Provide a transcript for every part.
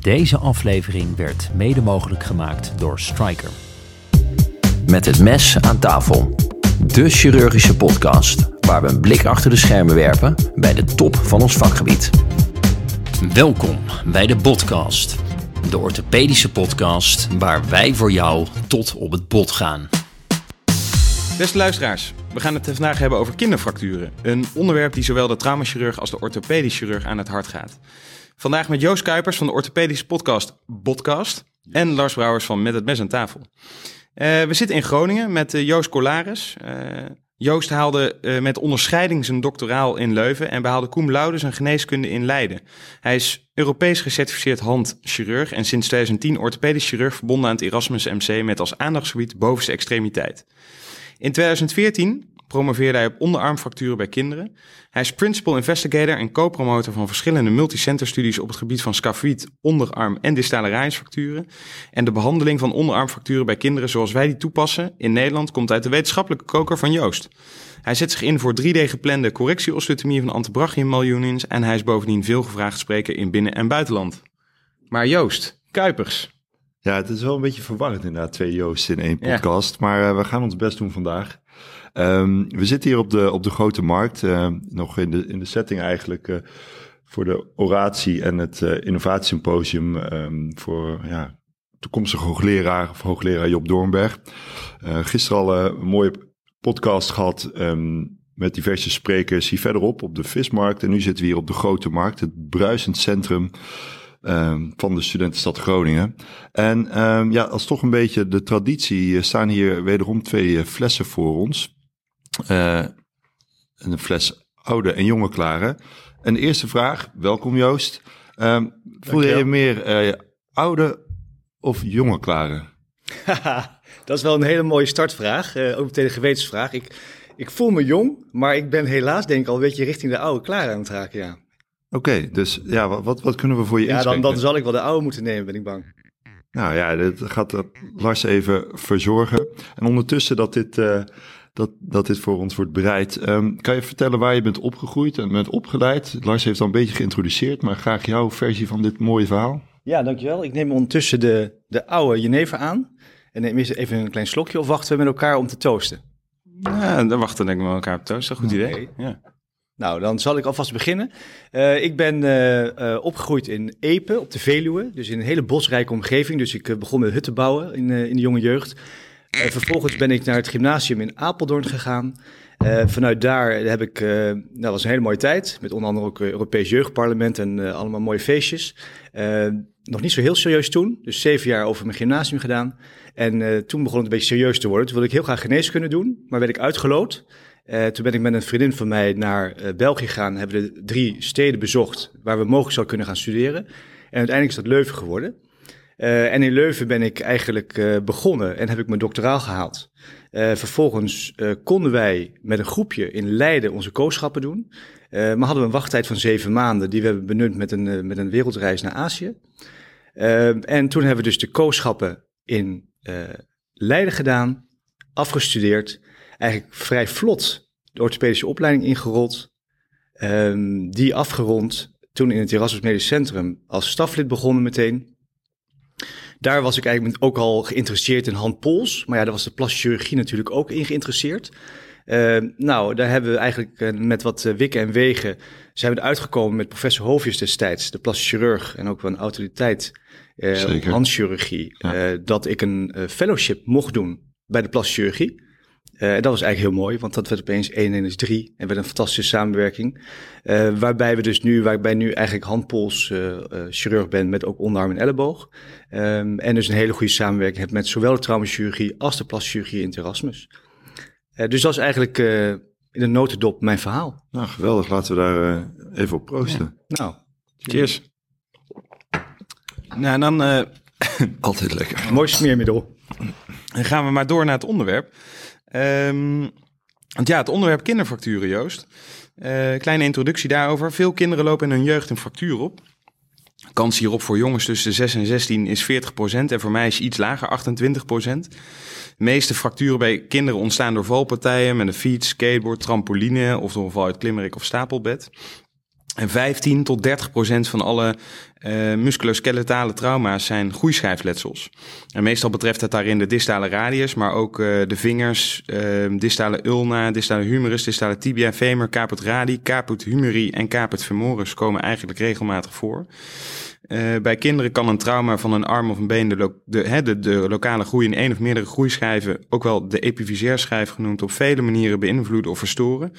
Deze aflevering werd mede mogelijk gemaakt door Striker. Met het mes aan tafel. De chirurgische podcast waar we een blik achter de schermen werpen bij de top van ons vakgebied. Welkom bij de podcast. De orthopedische podcast waar wij voor jou tot op het bot gaan. Beste luisteraars, we gaan het vandaag hebben over kinderfracturen. Een onderwerp die zowel de traumachirurg als de orthopedisch chirurg aan het hart gaat. Vandaag met Joost Kuipers van de orthopedische podcast Podcast en Lars Brouwers van Met het Mes aan tafel. Eh, we zitten in Groningen met uh, Joost Colaris. Uh, Joost haalde met onderscheiding zijn doctoraal in Leuven en behaalde cum laude zijn geneeskunde in Leiden. Hij is Europees gecertificeerd handchirurg en sinds 2010 orthopedisch chirurg verbonden aan het Erasmus MC met als aandachtsgebied bovenste extremiteit. In 2014 promoveerde hij op onderarmfracturen bij kinderen. Hij is principal investigator en co-promotor van verschillende multicenter studies op het gebied van scafoïd, onderarm en distale raaiensfracturen. En de behandeling van onderarmfracturen bij kinderen zoals wij die toepassen in Nederland komt uit de wetenschappelijke koker van Joost. Hij zet zich in voor 3D-geplande correctieosteotomie van antebrachium malunions en hij is bovendien veel gevraagd spreker in binnen- en buitenland. Maar Joost, Kuipers, ja, het is wel een beetje verwarrend inderdaad, twee Joost in één podcast. Maar uh, we gaan ons best doen vandaag. Um, we zitten hier op de, op de Grote Markt, uh, nog in de, in de setting eigenlijk uh, voor de oratie en het innovatiesymposium um, voor ja, toekomstige hoogleraar of hoogleraar Job Doornberg. gisteren al een mooie podcast gehad um, met diverse sprekers hier verderop op de vismarkt. En nu zitten we hier op de Grote Markt, het bruisend centrum um, van de studentenstad Groningen. En ja, als toch een beetje de traditie, uh, staan hier wederom twee uh, flessen voor ons. Uh, een fles oude en jonge klare. En de eerste vraag, welkom Joost. Um, voel je je meer oude of jonge klare? dat is wel een hele mooie startvraag, ook meteen een gewetensvraag. Ik, ik voel me jong, maar ik ben helaas denk ik al een beetje richting de oude klare aan het raken, ja. Oké, okay, dus ja, wat, wat kunnen we voor je ja, dan, dan zal ik wel de oude moeten nemen, ben ik bang. Nou ja, dat gaat Lars even verzorgen. En ondertussen dat dit, uh, dat, dat dit voor ons wordt bereid. Um, kan je vertellen waar je bent opgegroeid en bent opgeleid? Lars heeft al een beetje geïntroduceerd, maar graag jouw versie van dit mooie verhaal. Ja, dankjewel. Ik neem ondertussen de, de oude jenever aan. En neem eerst even een klein slokje of wachten we met elkaar om te toosten? Ja, dan wachten denk ik met elkaar op toosten. Goed idee. Okay. Ja. Nou, dan zal ik alvast beginnen. Uh, ik ben uh, uh, opgegroeid in Epe op de Veluwe, dus in een hele bosrijke omgeving. Dus ik begon met hutten bouwen in, in de jonge jeugd. Vervolgens ben ik naar het gymnasium in Apeldoorn gegaan. vanuit daar heb ik, nou, dat was een hele mooie tijd, met onder andere ook Europees Jeugdparlement en allemaal mooie feestjes. nog niet zo heel serieus toen, dus zeven jaar over mijn gymnasium gedaan. En toen begon het een beetje serieus te worden. Toen wilde ik heel graag geneeskunde doen, maar werd ik uitgeloot. Toen ben ik met een vriendin van mij naar België gegaan. Hebben we drie steden bezocht waar we mogelijk zou kunnen gaan studeren. En uiteindelijk is dat Leuven geworden. Uh, en in Leuven ben ik eigenlijk begonnen en heb ik mijn doctoraal gehaald. vervolgens konden wij met een groepje in Leiden onze kooschappen doen. maar hadden we een wachttijd van zeven maanden die we hebben benut met een, met een wereldreis naar Azië. en toen hebben we dus de kooschappen in Leiden gedaan, afgestudeerd eigenlijk vrij vlot de orthopedische opleiding ingerold. Um, die afgerond, toen in het Erasmus Medisch Centrum als staflid begonnen meteen. Daar was ik eigenlijk ook al geïnteresseerd in handpols. Maar ja, daar was de plastische chirurgie natuurlijk ook in geïnteresseerd. Uh, nou, daar hebben we eigenlijk uh, met wat uh, wikken en wegen... zijn we eruit gekomen met professor Hoofjes destijds... de plastische chirurg en ook wel een autoriteit uh, handchirurgie... Ja. dat ik een fellowship mocht doen bij de plastische chirurgie. Uh, dat was eigenlijk heel mooi, want dat werd opeens 1 en is 3 en werd een fantastische samenwerking. Uh, waarbij we dus nu, waarbij nu eigenlijk handpols uh, chirurg ben met ook onderarm en elleboog. Um, en dus een hele goede samenwerking heb met zowel de traumachirurgie als de plaschirurgie in het Erasmus. dus dat is eigenlijk in een notendop mijn verhaal. Nou, geweldig. Laten we daar even op proosten. Ja. Nou, cheers. Nou, dan... Altijd lekker. Mooi smeermiddel. Dan gaan we maar door naar het onderwerp. Um, want ja, het onderwerp kinderfracturen, Joost. Uh, kleine introductie daarover. Veel kinderen lopen in hun jeugd een fractuur op. Kans hierop voor jongens tussen de 6 en 16 is 40% en voor mij is iets lager, 28%. De meeste fracturen bij kinderen ontstaan door valpartijen met een fiets, skateboard, trampoline of door een val uit klimmerik of stapelbed. En 15 tot 30 procent van alle uh, musculoskeletale trauma's zijn groeischijfletsels. En meestal betreft het daarin de distale radius, maar ook uh, de vingers, uh, distale ulna, distale humerus, distale tibia, femur, caput radi, caput humeri en caput femoris komen eigenlijk regelmatig voor. Uh, bij kinderen kan een trauma van een arm of een been de, de, de, lokale groei in één of meerdere groeischijven, ook wel de epiphyseerschijf genoemd, op vele manieren beïnvloeden of verstoren.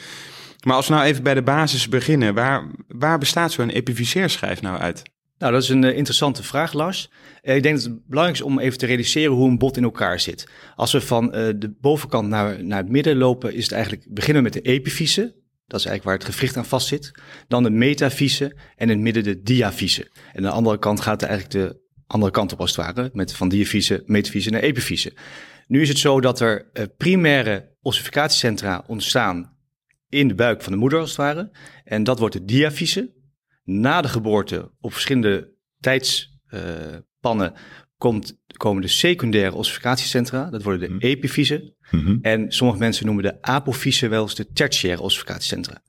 Maar als we nou even bij de basis beginnen, waar, waar bestaat zo'n epiphyseerschijf nou uit? Nou, dat is een uh, interessante vraag, Lars. Uh, ik denk dat het belangrijk is om even te realiseren hoe een bot in elkaar zit. Als we van uh, de bovenkant naar, naar het midden lopen, is het eigenlijk beginnen met de epifyse. Dat is eigenlijk waar het gewricht aan vast zit. Dan de metafyse en in het midden de diafyse. En aan de andere kant gaat eigenlijk de andere kant op als het ware. Met van diafyse, metafyse naar epifyse. Nu is het zo dat er primaire ossificatiecentra ontstaan in de buik van de moeder als het ware. En dat wordt de diafyse. Na de geboorte op verschillende tijdspannen komt, komen de secundaire ossificatiecentra. Dat worden de mm. epifysen. Mm -hmm. En sommige mensen noemen de apofysen wel eens de tertiaire ossificatiecentra.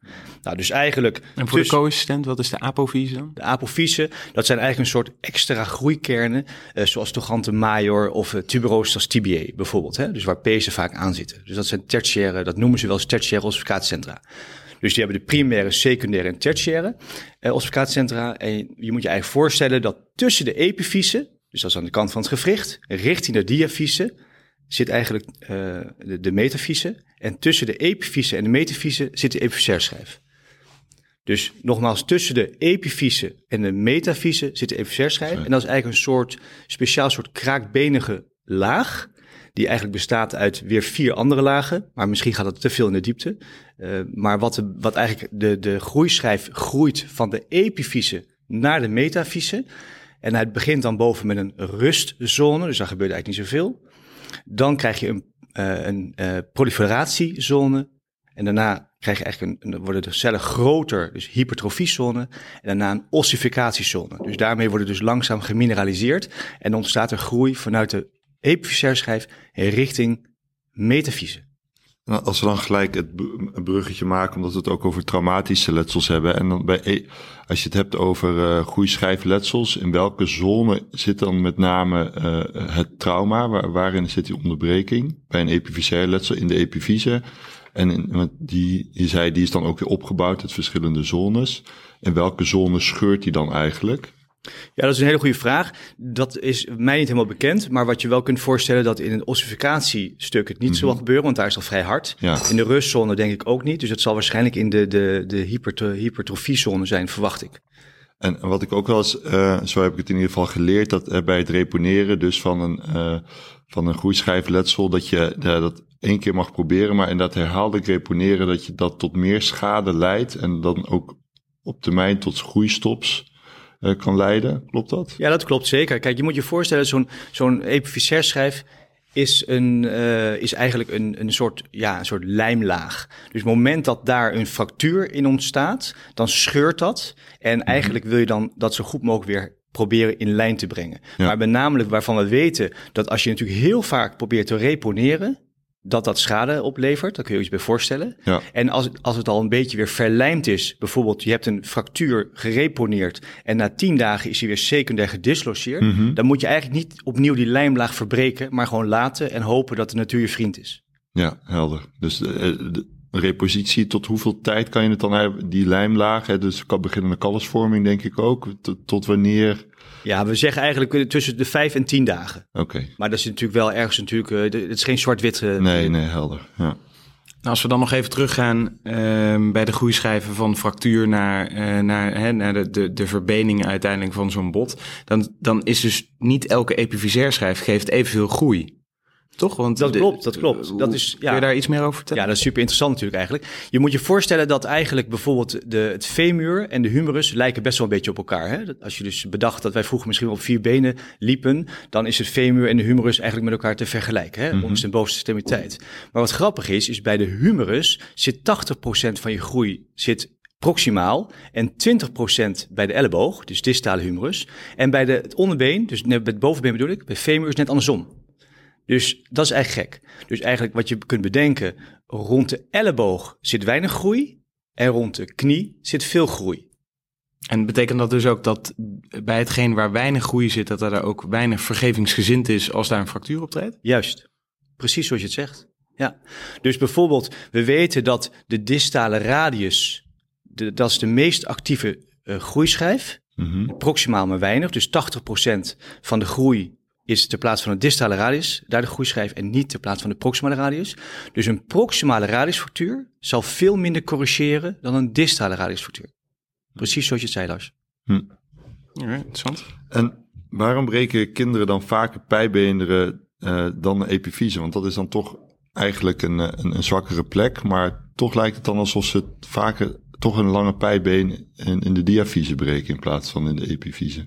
Nou, dus eigenlijk... En voor dus, de co-assistent, wat is de apofyse? De apofysen, dat zijn eigenlijk een soort extra groeikernen, uh, zoals Togante major of tuberosas tibiae bijvoorbeeld. Hè? Dus waar pezen vaak aan zitten. Dus dat zijn tertiaire, dat noemen ze wel eens tertiaire ossificatiecentra. Dus die hebben de primaire, secundaire en tertiaire uh, ossificatiecentra. En je moet je eigenlijk voorstellen dat tussen de epifysen, dus dat is aan de kant van het gewricht, richting de diafyse, zit eigenlijk uh, de, de metafyse. En tussen de epifyse en de metafyse zit de epifyseerschijf. Dus nogmaals, tussen de epifyse en de metafyse zit de epifyseerschijf. En dat is eigenlijk een soort speciaal soort kraakbenige laag die eigenlijk bestaat uit weer vier andere lagen. Maar misschien gaat het te veel in de diepte. Uh, maar wat, wat eigenlijk de, de groeischijf groeit van de epifyse naar de metafyse. En het begint dan boven met een rustzone, dus daar gebeurt eigenlijk niet zoveel. Dan krijg je een, uh, een uh, proliferatiezone. En daarna krijg je eigenlijk een, worden de cellen groter, dus hypertrofiezone. En daarna een ossificatiezone. Dus daarmee worden dus langzaam gemineraliseerd. En ontstaat er groei vanuit de epifyseerschijf richting metafyse. Nou, als we dan gelijk het bruggetje maken, omdat we het ook over traumatische letsels hebben. En dan bij, e- als je het hebt over uh, groeischijfletsels, in welke zone zit dan met name uh, het trauma? Waar, waarin zit die onderbreking? Bij een epifyseer letsel in de epifyse. En in, die, je zei, die is dan ook weer opgebouwd uit verschillende zones. En welke zone scheurt die dan eigenlijk? Ja, dat is een hele goede vraag. Dat is mij niet helemaal bekend. Maar wat je wel kunt voorstellen, dat in een ossificatiestuk het niet mm -hmm. zal gebeuren, want daar is al vrij hard. Ja. In de rustzone denk ik ook niet. Dus dat zal waarschijnlijk in de, de, de hypertrofiezone zijn, verwacht ik. En wat ik ook wel eens, uh, zo heb ik het in ieder geval geleerd, dat uh, bij het reponeren dus van een, uh, van een groeischijfletsel, dat je dat één keer mag proberen, maar in dat herhaaldelijk reponeren, dat je dat tot meer schade leidt en dan ook op termijn tot groeistops uh, kan leiden. Klopt dat? Ja, dat klopt zeker. Kijk, je moet je voorstellen, zo'n zo'n is, een, uh, is eigenlijk een, een, soort, ja, een soort lijmlaag. Dus het moment dat daar een fractuur in ontstaat, dan scheurt dat. En mhm. eigenlijk wil je dan dat zo goed mogelijk weer proberen in lijn te brengen. Ja. Maar benamelijk waarvan we weten dat als je natuurlijk heel vaak probeert te reponeren, dat dat schade oplevert. Daar kun je je iets bij voorstellen. Ja. En als, als het al een beetje weer verlijmd is, bijvoorbeeld je hebt een fractuur gereponeerd en na tien dagen is hij weer secundair gedisloceerd, mm -hmm. dan moet je eigenlijk niet opnieuw die lijmlaag verbreken, maar gewoon laten en hopen dat de natuur je vriend is. Ja, helder. Dus de, de repositie, tot hoeveel tijd kan je het dan hebben, die lijmlaag, hè, dus kan beginnende kalfsvorming denk ik ook, tot, tot wanneer... Ja, we zeggen eigenlijk tussen de vijf en tien dagen. Oké. Okay. Maar dat is natuurlijk wel ergens natuurlijk, uh, het is geen zwart-wit. Uh, nee, nee, helder. Ja. Nou, als we dan nog even teruggaan uh, bij de groeischijven van fractuur naar, uh, naar, hè, naar de, de, de verbening uiteindelijk van zo'n bot, dan, dan is dus niet elke epifyseerschijf geeft evenveel groei. Toch? Want dat klopt, dat klopt. Dat is, ja. Kun je daar iets meer over vertellen? Ja, dat is super interessant natuurlijk eigenlijk. Je moet je voorstellen dat eigenlijk bijvoorbeeld de, het femur en de humerus lijken best wel een beetje op elkaar. Hè? Als je dus bedacht dat wij vroeger misschien op vier benen liepen, dan is het femur en de humerus eigenlijk met elkaar te vergelijken. Hè? Mm -hmm. Onderste en bovenste extremiteit. Maar wat grappig is, is bij de humerus zit 80% van je groei zit proximaal en 20% bij de elleboog, dus distale humerus. En bij de, het onderbeen, dus bij het bovenbeen bedoel ik, bij femur is net andersom. Dus dat is eigenlijk gek. Dus eigenlijk wat je kunt bedenken, rond de elleboog zit weinig groei en rond de knie zit veel groei. En betekent dat dus ook dat bij hetgeen waar weinig groei zit, dat er ook weinig vergevingsgezind is als daar een fractuur optreedt? Juist, precies zoals je het zegt. Ja, dus bijvoorbeeld, we weten dat de distale radius, de, dat is de meest actieve uh, groeischijf, Mhm. proximaal maar weinig. Dus 80% van de groei is ter plaatse van de distale radius, daar de groeischijf, en niet ter plaatse van de proximale radius. Dus een proximale radiusfactuur zal veel minder corrigeren dan een distale radiusfactuur. Precies zoals je het zei, Lars. Ja, interessant. En waarom breken kinderen dan vaker pijbeenderen eh, dan de epifyse? Want dat is dan toch eigenlijk een, eh, een, een zwakkere plek, maar toch lijkt het dan alsof ze vaker toch een lange pijbeen in, in de diafyse breken in plaats van in de epifyse.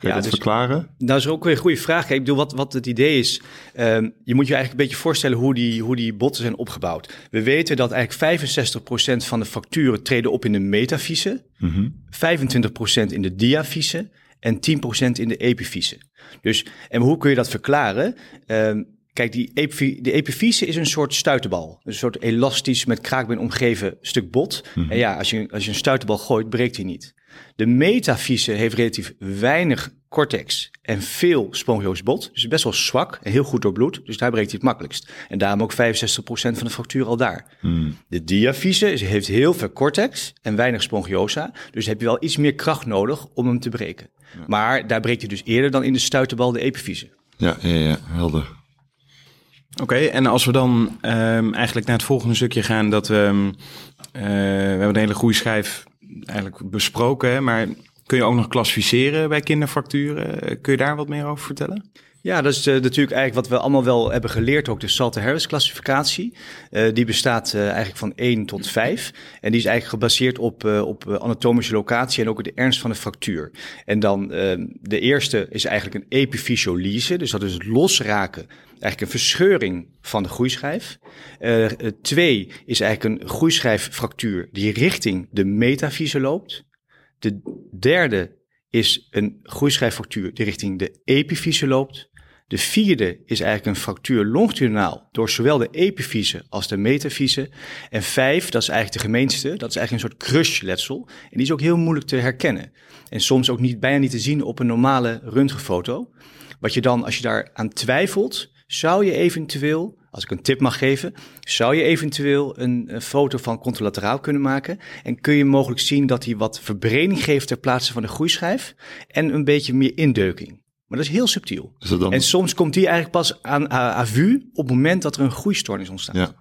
Kun je Ja, dat dus- verklaren? Dat is ook weer een goede vraag. Kijk, ik bedoel, wat, wat het idee is, ehm, je moet je eigenlijk een beetje voorstellen hoe die, hoe die botten zijn opgebouwd. We weten dat eigenlijk 65% van de facturen treden op in de metafyse, Mhm. 25% in de diafyse en 10% in de epifyse. Dus, en hoe kun je dat verklaren? Ehm, kijk, die, epi, de epifyse is een soort stuiterbal. Een soort elastisch met kraakbeen omgeven stuk bot. En ja, als je, als je een stuiterbal gooit, breekt die niet. De metafyse heeft relatief weinig cortex en veel spongioos bot. Dus best wel zwak en heel goed doorbloed. Dus daar breekt hij het makkelijkst. En daarom ook 65% van de fractuur al daar. Hmm. De diafyse is- heeft heel veel cortex en weinig spongiosa. Dus heb je wel iets meer kracht nodig om hem te breken. Maar daar breekt hij dus eerder dan in de stuiterbal de epifyse. Ja, ja, ja, helder. Oké, en als we dan ehm, eigenlijk naar het volgende stukje gaan, dat we, ehm, eh, we hebben de hele groeischijf eigenlijk besproken, maar kun je ook nog klassificeren bij kinderfracturen? Kun je daar wat meer over vertellen? Ja, dat is eh, natuurlijk eigenlijk wat we allemaal wel hebben geleerd, ook de Salter-Harris klassificatie. Eh, die bestaat eh, eigenlijk van 1 tot 5. En die is eigenlijk gebaseerd op, op anatomische locatie en ook de ernst van de fractuur. En dan de eerste is eigenlijk een epifysiolyse, dus dat is het losraken, eigenlijk een verscheuring van de groeischijf. Eh, eh, twee is eigenlijk een groeischijffractuur die richting de metafyse loopt. De derde is een groeischijffractuur die richting de epifyse loopt. De vierde is eigenlijk een fractuur longitudinaal door zowel de epifyse als de metafyse. En vijf, dat is eigenlijk de gemeenste, dat is eigenlijk een soort crushletsel. En die is ook heel moeilijk te herkennen. En soms ook niet, bijna niet te zien op een normale röntgenfoto. Wat je dan, als je daar aan twijfelt, zou je eventueel, als ik een tip mag geven, zou je eventueel een, een foto van contralateraal kunnen maken. En kun je mogelijk zien dat hij wat verbreding geeft ter plaatse van de groeischijf en een beetje meer indeuking. Maar dat is heel subtiel. Is dat dan... En soms komt die eigenlijk pas aan à, à vue op het moment dat er een groeistoornis ontstaat. Ja.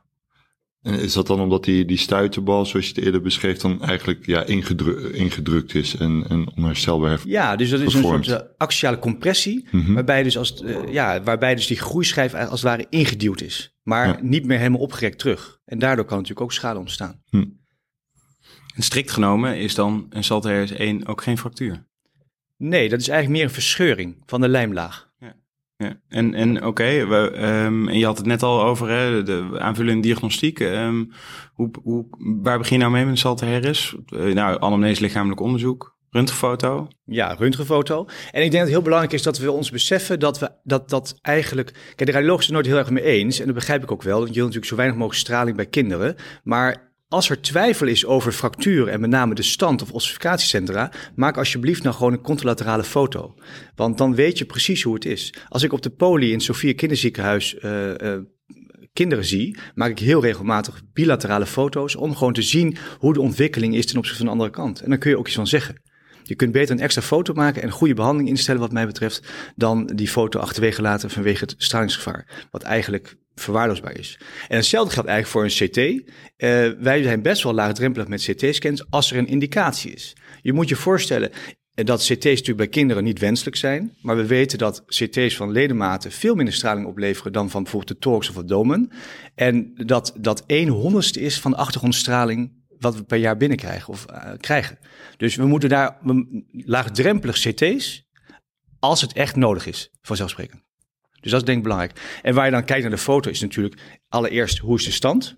En is dat dan omdat die, die stuiterbal, zoals je het eerder beschreef, dan eigenlijk ja, ingedru- ingedrukt is en, en onherstelbaar heeft? Ja, dus dat is een soort eh, axiale compressie, Mhm. waarbij, dus als, eh, ja, waarbij dus die groeischijf als het ware ingeduwd is, maar Ja. niet meer helemaal opgerekt terug. En daardoor kan natuurlijk ook schade ontstaan. En strikt genomen is dan een Salter 1 ook geen fractuur. Nee, dat is eigenlijk meer een verscheuring van de lijmlaag. Ja. En, en oké, we, ehm, en je had het net al over hè, de aanvullende diagnostiek. Ehm, hoe, hoe, waar begin je nou mee met Salter Harris? Eh, nou, anamnese lichamelijk onderzoek, röntgenfoto. Ja, röntgenfoto. En ik denk dat het heel belangrijk is dat we ons beseffen dat we dat, dat eigenlijk. Kijk, de het er nooit heel erg mee eens. En dat begrijp ik ook wel. Want je wil natuurlijk zo weinig mogelijk straling bij kinderen. Maar als er twijfel is over fracturen en met name de stand of ossificatiecentra, maak alsjeblieft nou gewoon een contralaterale foto. Want dan weet je precies hoe het is. Als ik op de poli in Sofia Kinderziekenhuis eh, kinderen zie, maak ik heel regelmatig bilaterale foto's om gewoon te zien hoe de ontwikkeling is ten opzichte van de andere kant. En dan kun je ook iets van zeggen. Je kunt beter een extra foto maken en een goede behandeling instellen wat mij betreft, dan die foto achterwege laten vanwege het stralingsgevaar, wat eigenlijk verwaarloosbaar is. En hetzelfde geldt eigenlijk voor een CT. Eh, wij zijn best wel laagdrempelig met CT-scans als er een indicatie is. Je moet je voorstellen, dat CT's natuurlijk bij kinderen niet wenselijk zijn. Maar we weten dat CT's van ledematen veel minder straling opleveren dan van bijvoorbeeld de thorax of domen. En dat dat 1 honderdste is van de achtergrondstraling wat we per jaar binnenkrijgen of eh, krijgen. Dus we moeten daar laagdrempelig CT's als het echt nodig is, vanzelfsprekend. Dus dat is denk ik belangrijk. En waar je dan kijkt naar de foto is natuurlijk allereerst hoe is de stand?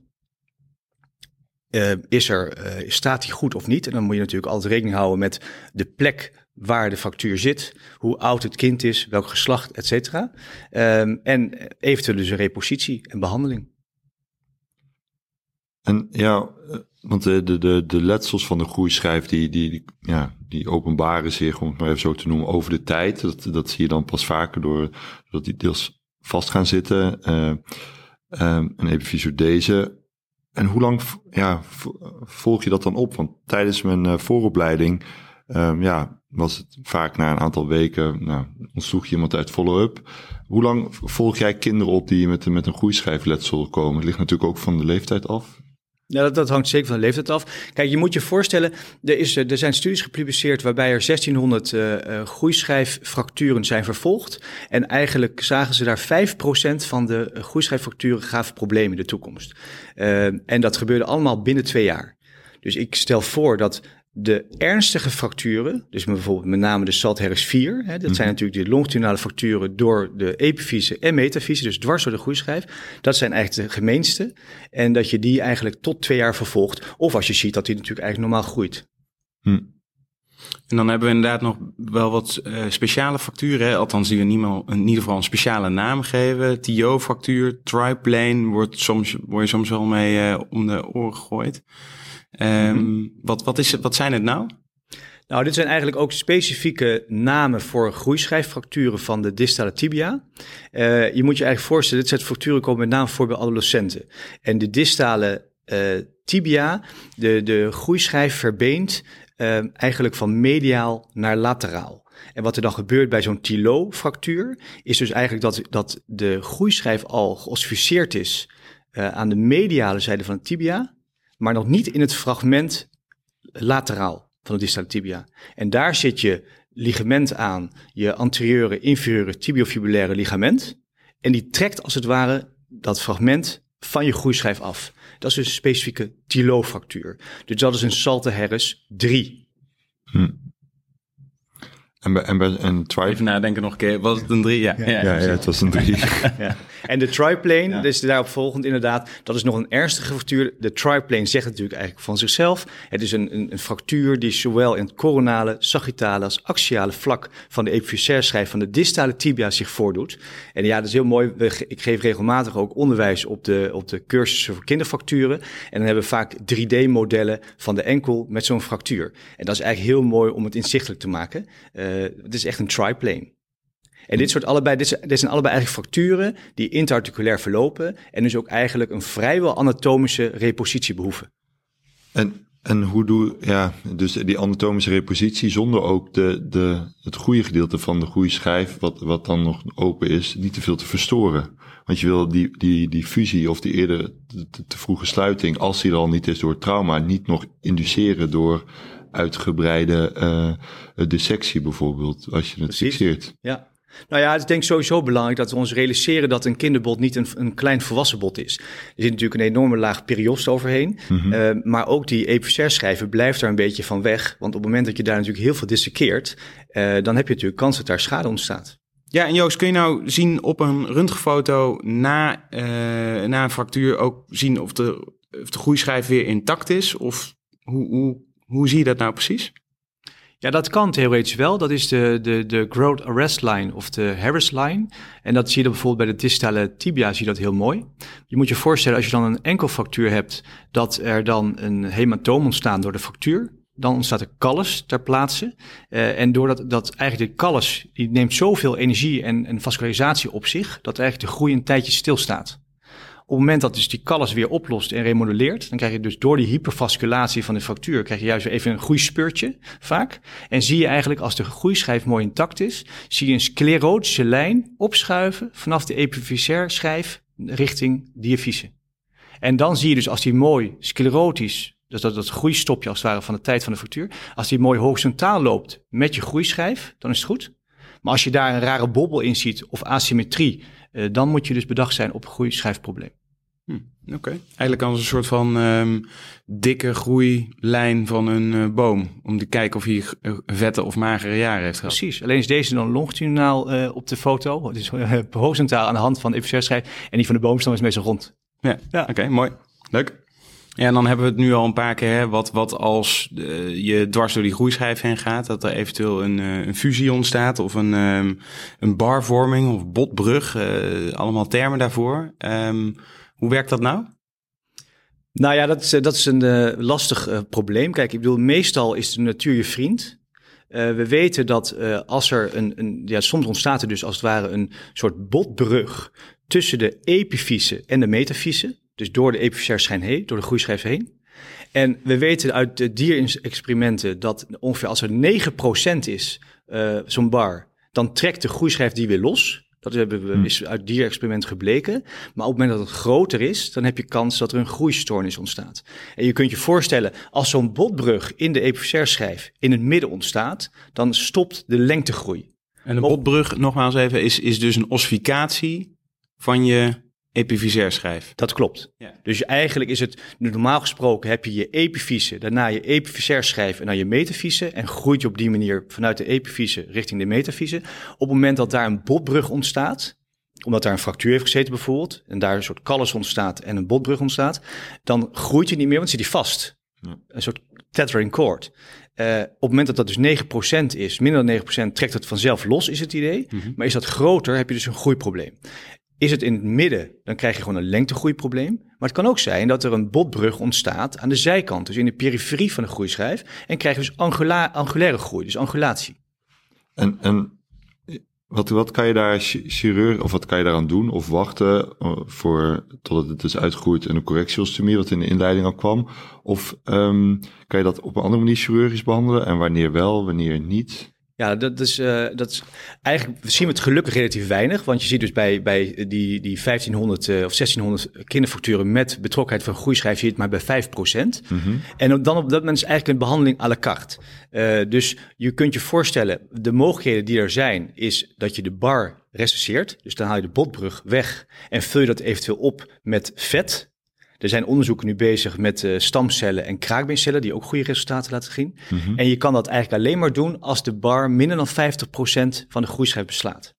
Eh, is er, eh, staat die goed of niet? En dan moet je natuurlijk altijd rekening houden met de plek waar de fractuur zit, hoe oud het kind is, welk geslacht, et cetera. Ehm, en eventueel dus een repositie en behandeling. En ja, want de, de, de, de letsels van de groeischijf, die, die, ja, die openbaren zich, om het maar even zo te noemen, over de tijd. Dat, dat zie je dan pas vaker door dat die deels vast gaan zitten. Uh, en even deze. En hoe lang ja, volg je dat dan op? Want tijdens mijn uh, vooropleiding um, ja, was het vaak na een aantal weken, nou, ontsloeg je iemand uit follow-up. Hoe lang volg jij kinderen op die met, met een groeischijfletsel komen? Het ligt natuurlijk ook van de leeftijd af. Ja, dat, hangt zeker van de leeftijd af. Kijk, je moet je voorstellen, er, is, er zijn studies gepubliceerd waarbij er 1600 uh, uh, groeischijffracturen zijn vervolgd. En eigenlijk zagen ze daar 5% van de groeischijffracturen gaven problemen in de toekomst. Uh, en dat gebeurde allemaal binnen twee jaar. Dus ik stel voor dat de ernstige fracturen, dus bijvoorbeeld met name de Salt-Harris 4, hè, dat zijn mhm. natuurlijk de longitudinale fracturen door de epifyse en metafyse, dus dwars door de groeischijf. Dat zijn eigenlijk de gemeenste. En dat je die eigenlijk tot twee jaar vervolgt. Of als je ziet dat die natuurlijk eigenlijk normaal groeit. Hm. En dan hebben we inderdaad nog wel wat uh, speciale fracturen, althans die we niemand, in ieder geval een speciale naam geven. TIO-fractuur, triplane, wordt soms, word je soms wel mee uh, om de oren gegooid. Um, wat, wat, is, wat zijn het nou? Nou, dit zijn eigenlijk ook specifieke namen voor groeischijffracturen van de distale tibia. Uh, je moet je eigenlijk voorstellen, dit soort fracturen komen met name voor bij adolescenten. En de distale uh, tibia, de, de groeischijf verbeent uh, eigenlijk van mediaal naar lateraal. En wat er dan gebeurt bij zo'n Thilo-fractuur, is dus eigenlijk dat, dat de groeischijf al geossificeerd is aan de mediale zijde van de tibia maar nog niet in het fragment lateraal van de distale tibia. En daar zit je ligament aan, je anterieure, inferieure tibiofibulaire ligament. En die trekt als het ware dat fragment van je groeischijf af. Dat is dus een specifieke Thilo-fractuur. Dus dat is een Salte Harris 3. Hm. En bij, en bij een. Even nadenken nog een keer. Was het een drie? Ja, ja, ja, ja, het was een drie. ja. En de triplane, dus daarop volgend inderdaad, dat is nog een ernstige fractuur. De triplane zegt natuurlijk eigenlijk van zichzelf. Het is een, een, een fractuur die zowel in het coronale, sagittale als axiale vlak van de epiphysaire schijf van de distale tibia zich voordoet. En ja, dat is heel mooi. Ik geef regelmatig ook onderwijs op de, op de cursussen voor kinderfracturen. En dan hebben we vaak 3D-modellen van de enkel met zo'n fractuur. En dat is eigenlijk heel mooi om het inzichtelijk te maken. Uh, het is echt een triplane. En dit, soort allebei, dit, zijn allebei eigenlijk fracturen die interarticulair verlopen en dus ook eigenlijk een vrijwel anatomische repositie behoeven. En, en hoe doe ja, dus die anatomische repositie zonder ook de, de, het goede gedeelte van de groeischijf, wat, wat dan nog open is, niet te veel te verstoren. Want je wil die, die, die fusie of die eerder te, te vroege sluiting, als die er al niet is door trauma, niet nog induceren door uitgebreide uh, dissectie bijvoorbeeld, als je het Precies. fixeert. Ja, nou ja, het is denk ik sowieso belangrijk dat we ons realiseren dat een kinderbot niet een, een klein volwassen bot is. Er zit natuurlijk een enorme laag periost overheen. Mm uh, maar ook die epicel schrijven blijft daar een beetje van weg. Want op het moment dat je daar natuurlijk heel veel dissekeert, uh, dan heb je natuurlijk kans dat daar schade ontstaat. Ja, en Joost, kun je nou zien op een röntgenfoto na, uh, na een fractuur ook zien of de, of de groeischijf weer intact is? Of hoe, hoe, hoe zie je dat nou precies? Ja, dat kan theoretisch wel. Dat is de, de, de growth arrest line of de Harris line. En dat zie je bijvoorbeeld bij de distale tibia, zie je dat heel mooi. Je moet je voorstellen, als je dan een enkelfractuur hebt, dat er dan een hematoom ontstaat door de fractuur. Dan ontstaat er callus ter plaatse. Uh, en doordat dat eigenlijk de callus, die neemt zoveel energie en, en vascularisatie op zich, dat eigenlijk de groei een tijdje stilstaat. Op het moment dat dus die callus weer oplost en remodelleert, dan krijg je dus door die hypervasculatie van de fractuur, krijg je juist weer even een groeispeurtje vaak. En zie je eigenlijk als de groeischijf mooi intact is, zie je een sclerotische lijn opschuiven vanaf de epiphysaire schijf richting diafyse. En dan zie je dus als die mooi sclerotisch, dus dat, dat groeistopje als het ware van de tijd van de fractuur, als die mooi horizontaal loopt met je groeischijf, dan is het goed. Maar als je daar een rare bobbel in ziet of asymmetrie, uh, dan moet je dus bedacht zijn op groeischijfprobleem. Hm, Oké. Eigenlijk als een soort van um, dikke groeilijn van een uh, boom. Om te kijken of hij vette of magere jaren heeft gehad. Precies. Alleen is deze dan longitudinaal uh, op de foto. Het is uh, horizontaal aan de hand van de schijf En die van de boomstam is meestal rond. Ja, ja. oké. mooi. Leuk. Ja, en dan hebben we het nu al een paar keer, hè, wat, wat als uh, je dwars door die groeischijf heen gaat, dat er eventueel een, uh, een fusie ontstaat of een, um, een barvorming of botbrug, uh, allemaal termen daarvoor. Um, hoe werkt dat nou? Nou ja, dat is, dat is een uh, lastig uh, probleem. Kijk, ik bedoel, meestal is de natuur je vriend. We weten dat als er een, een, ja, soms ontstaat er dus als het ware een soort botbrug tussen de epifyse en de metafyse. Dus door de epifysaire schijn heen, door de groeischijf heen. En we weten uit de dierexperimenten dat ongeveer als er 9% is, zo'n bar, dan trekt de groeischijf die weer los. Dat hebben we, hm. is uit dierexperiment gebleken. Maar op het moment dat het groter is, dan heb je kans dat er een groeistoornis ontstaat. En je kunt je voorstellen, als zo'n botbrug in de epifysaire schijf in het midden ontstaat, dan stopt de lengtegroei. En de botbrug, nogmaals even, is, is dus een ossificatie van je epifysair schijf. Dat klopt. Ja. Dus eigenlijk is het, normaal gesproken heb je je epifyse, daarna je epifysair schijf en dan je metafyse. En groeit je op die manier vanuit de epifyse richting de metafyse. Op het moment dat daar een botbrug ontstaat, omdat daar een fractuur heeft gezeten bijvoorbeeld, en daar een soort kallus ontstaat en een botbrug ontstaat, dan groeit je niet meer, want zit die vast. Ja. Een soort tethering cord. Uh, op het moment dat dat dus 9% is, minder dan 9%, trekt het vanzelf los, is het idee. Mhm. Maar is dat groter, heb je dus een groeiprobleem. Is het in het midden, dan krijg je gewoon een lengtegroeiprobleem. Maar het kan ook zijn dat er een botbrug ontstaat aan de zijkant, dus in de periferie van de groeischijf. En krijg je dus angula angulaire groei, dus angulatie. En, wat, wat kan je daar chirurg, of wat kan je daaraan doen? Of wachten eh, voor, totdat het is uitgegroeid en een correctiostomie, wat in de inleiding al kwam? Of um, kan je dat op een andere manier chirurgisch behandelen? En wanneer wel, wanneer niet? Ja, dat is, uh, dat is eigenlijk, we zien het gelukkig relatief weinig. Want je ziet dus bij, bij die, die 1500 uh, of 1600 kinderfacturen met betrokkenheid van groeischijf, zie je het maar bij 5%. Mm -hmm. En dan op dat moment is eigenlijk een behandeling à la carte. Uh, dus je kunt je voorstellen, de mogelijkheden die er zijn, is dat je de bar recenseert. Dus dan haal je de botbrug weg en vul je dat eventueel op met vet. Er zijn onderzoeken nu bezig met uh, stamcellen en kraakbeencellen die ook goede resultaten laten zien. Mhm. En je kan dat eigenlijk alleen maar doen als de bar minder dan 50% van de groeischijf beslaat.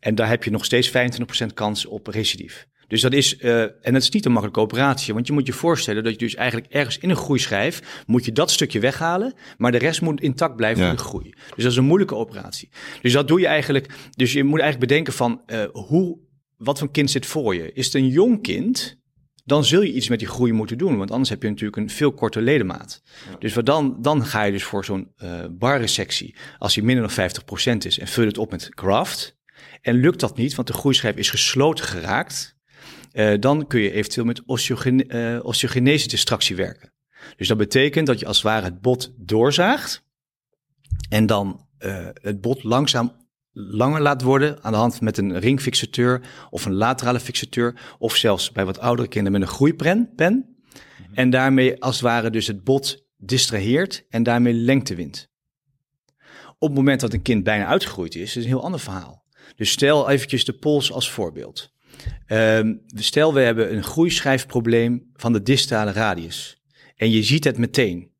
En daar heb je nog steeds 25% kans op recidief. Dus dat is, uh, en dat is niet een makkelijke operatie, want je moet je voorstellen dat je dus eigenlijk ergens in een groeischijf moet je dat stukje weghalen, maar de rest moet intact blijven ja. voor de groei. Dus dat is een moeilijke operatie. Dus dat doe je eigenlijk, dus je moet eigenlijk bedenken van uh, hoe, wat voor kind zit voor je? Is het een jong kind? Dan zul je iets met die groei moeten doen. Want anders heb je natuurlijk een veel korter ledemaat. Dus wat dan, dan ga je dus voor zo'n uh, barresectie, als die minder dan 50% is, en vul het op met graft. En lukt dat niet, want de groeischijf is gesloten geraakt, uh, dan kun je eventueel met osteogene, uh, osteogenese distractie werken. Dus dat betekent dat je als het ware het bot doorzaagt en dan het bot langzaam langer laat worden aan de hand met een ringfixateur of een laterale fixateur of zelfs bij wat oudere kinderen met een groeipen. Pen, en daarmee als het ware dus het bot distraheert en daarmee lengte wint. Op het moment dat een kind bijna uitgegroeid is, is het een heel ander verhaal. Dus stel eventjes de pols als voorbeeld. Um, stel we hebben een groeischijfprobleem van de distale radius. En je ziet het meteen.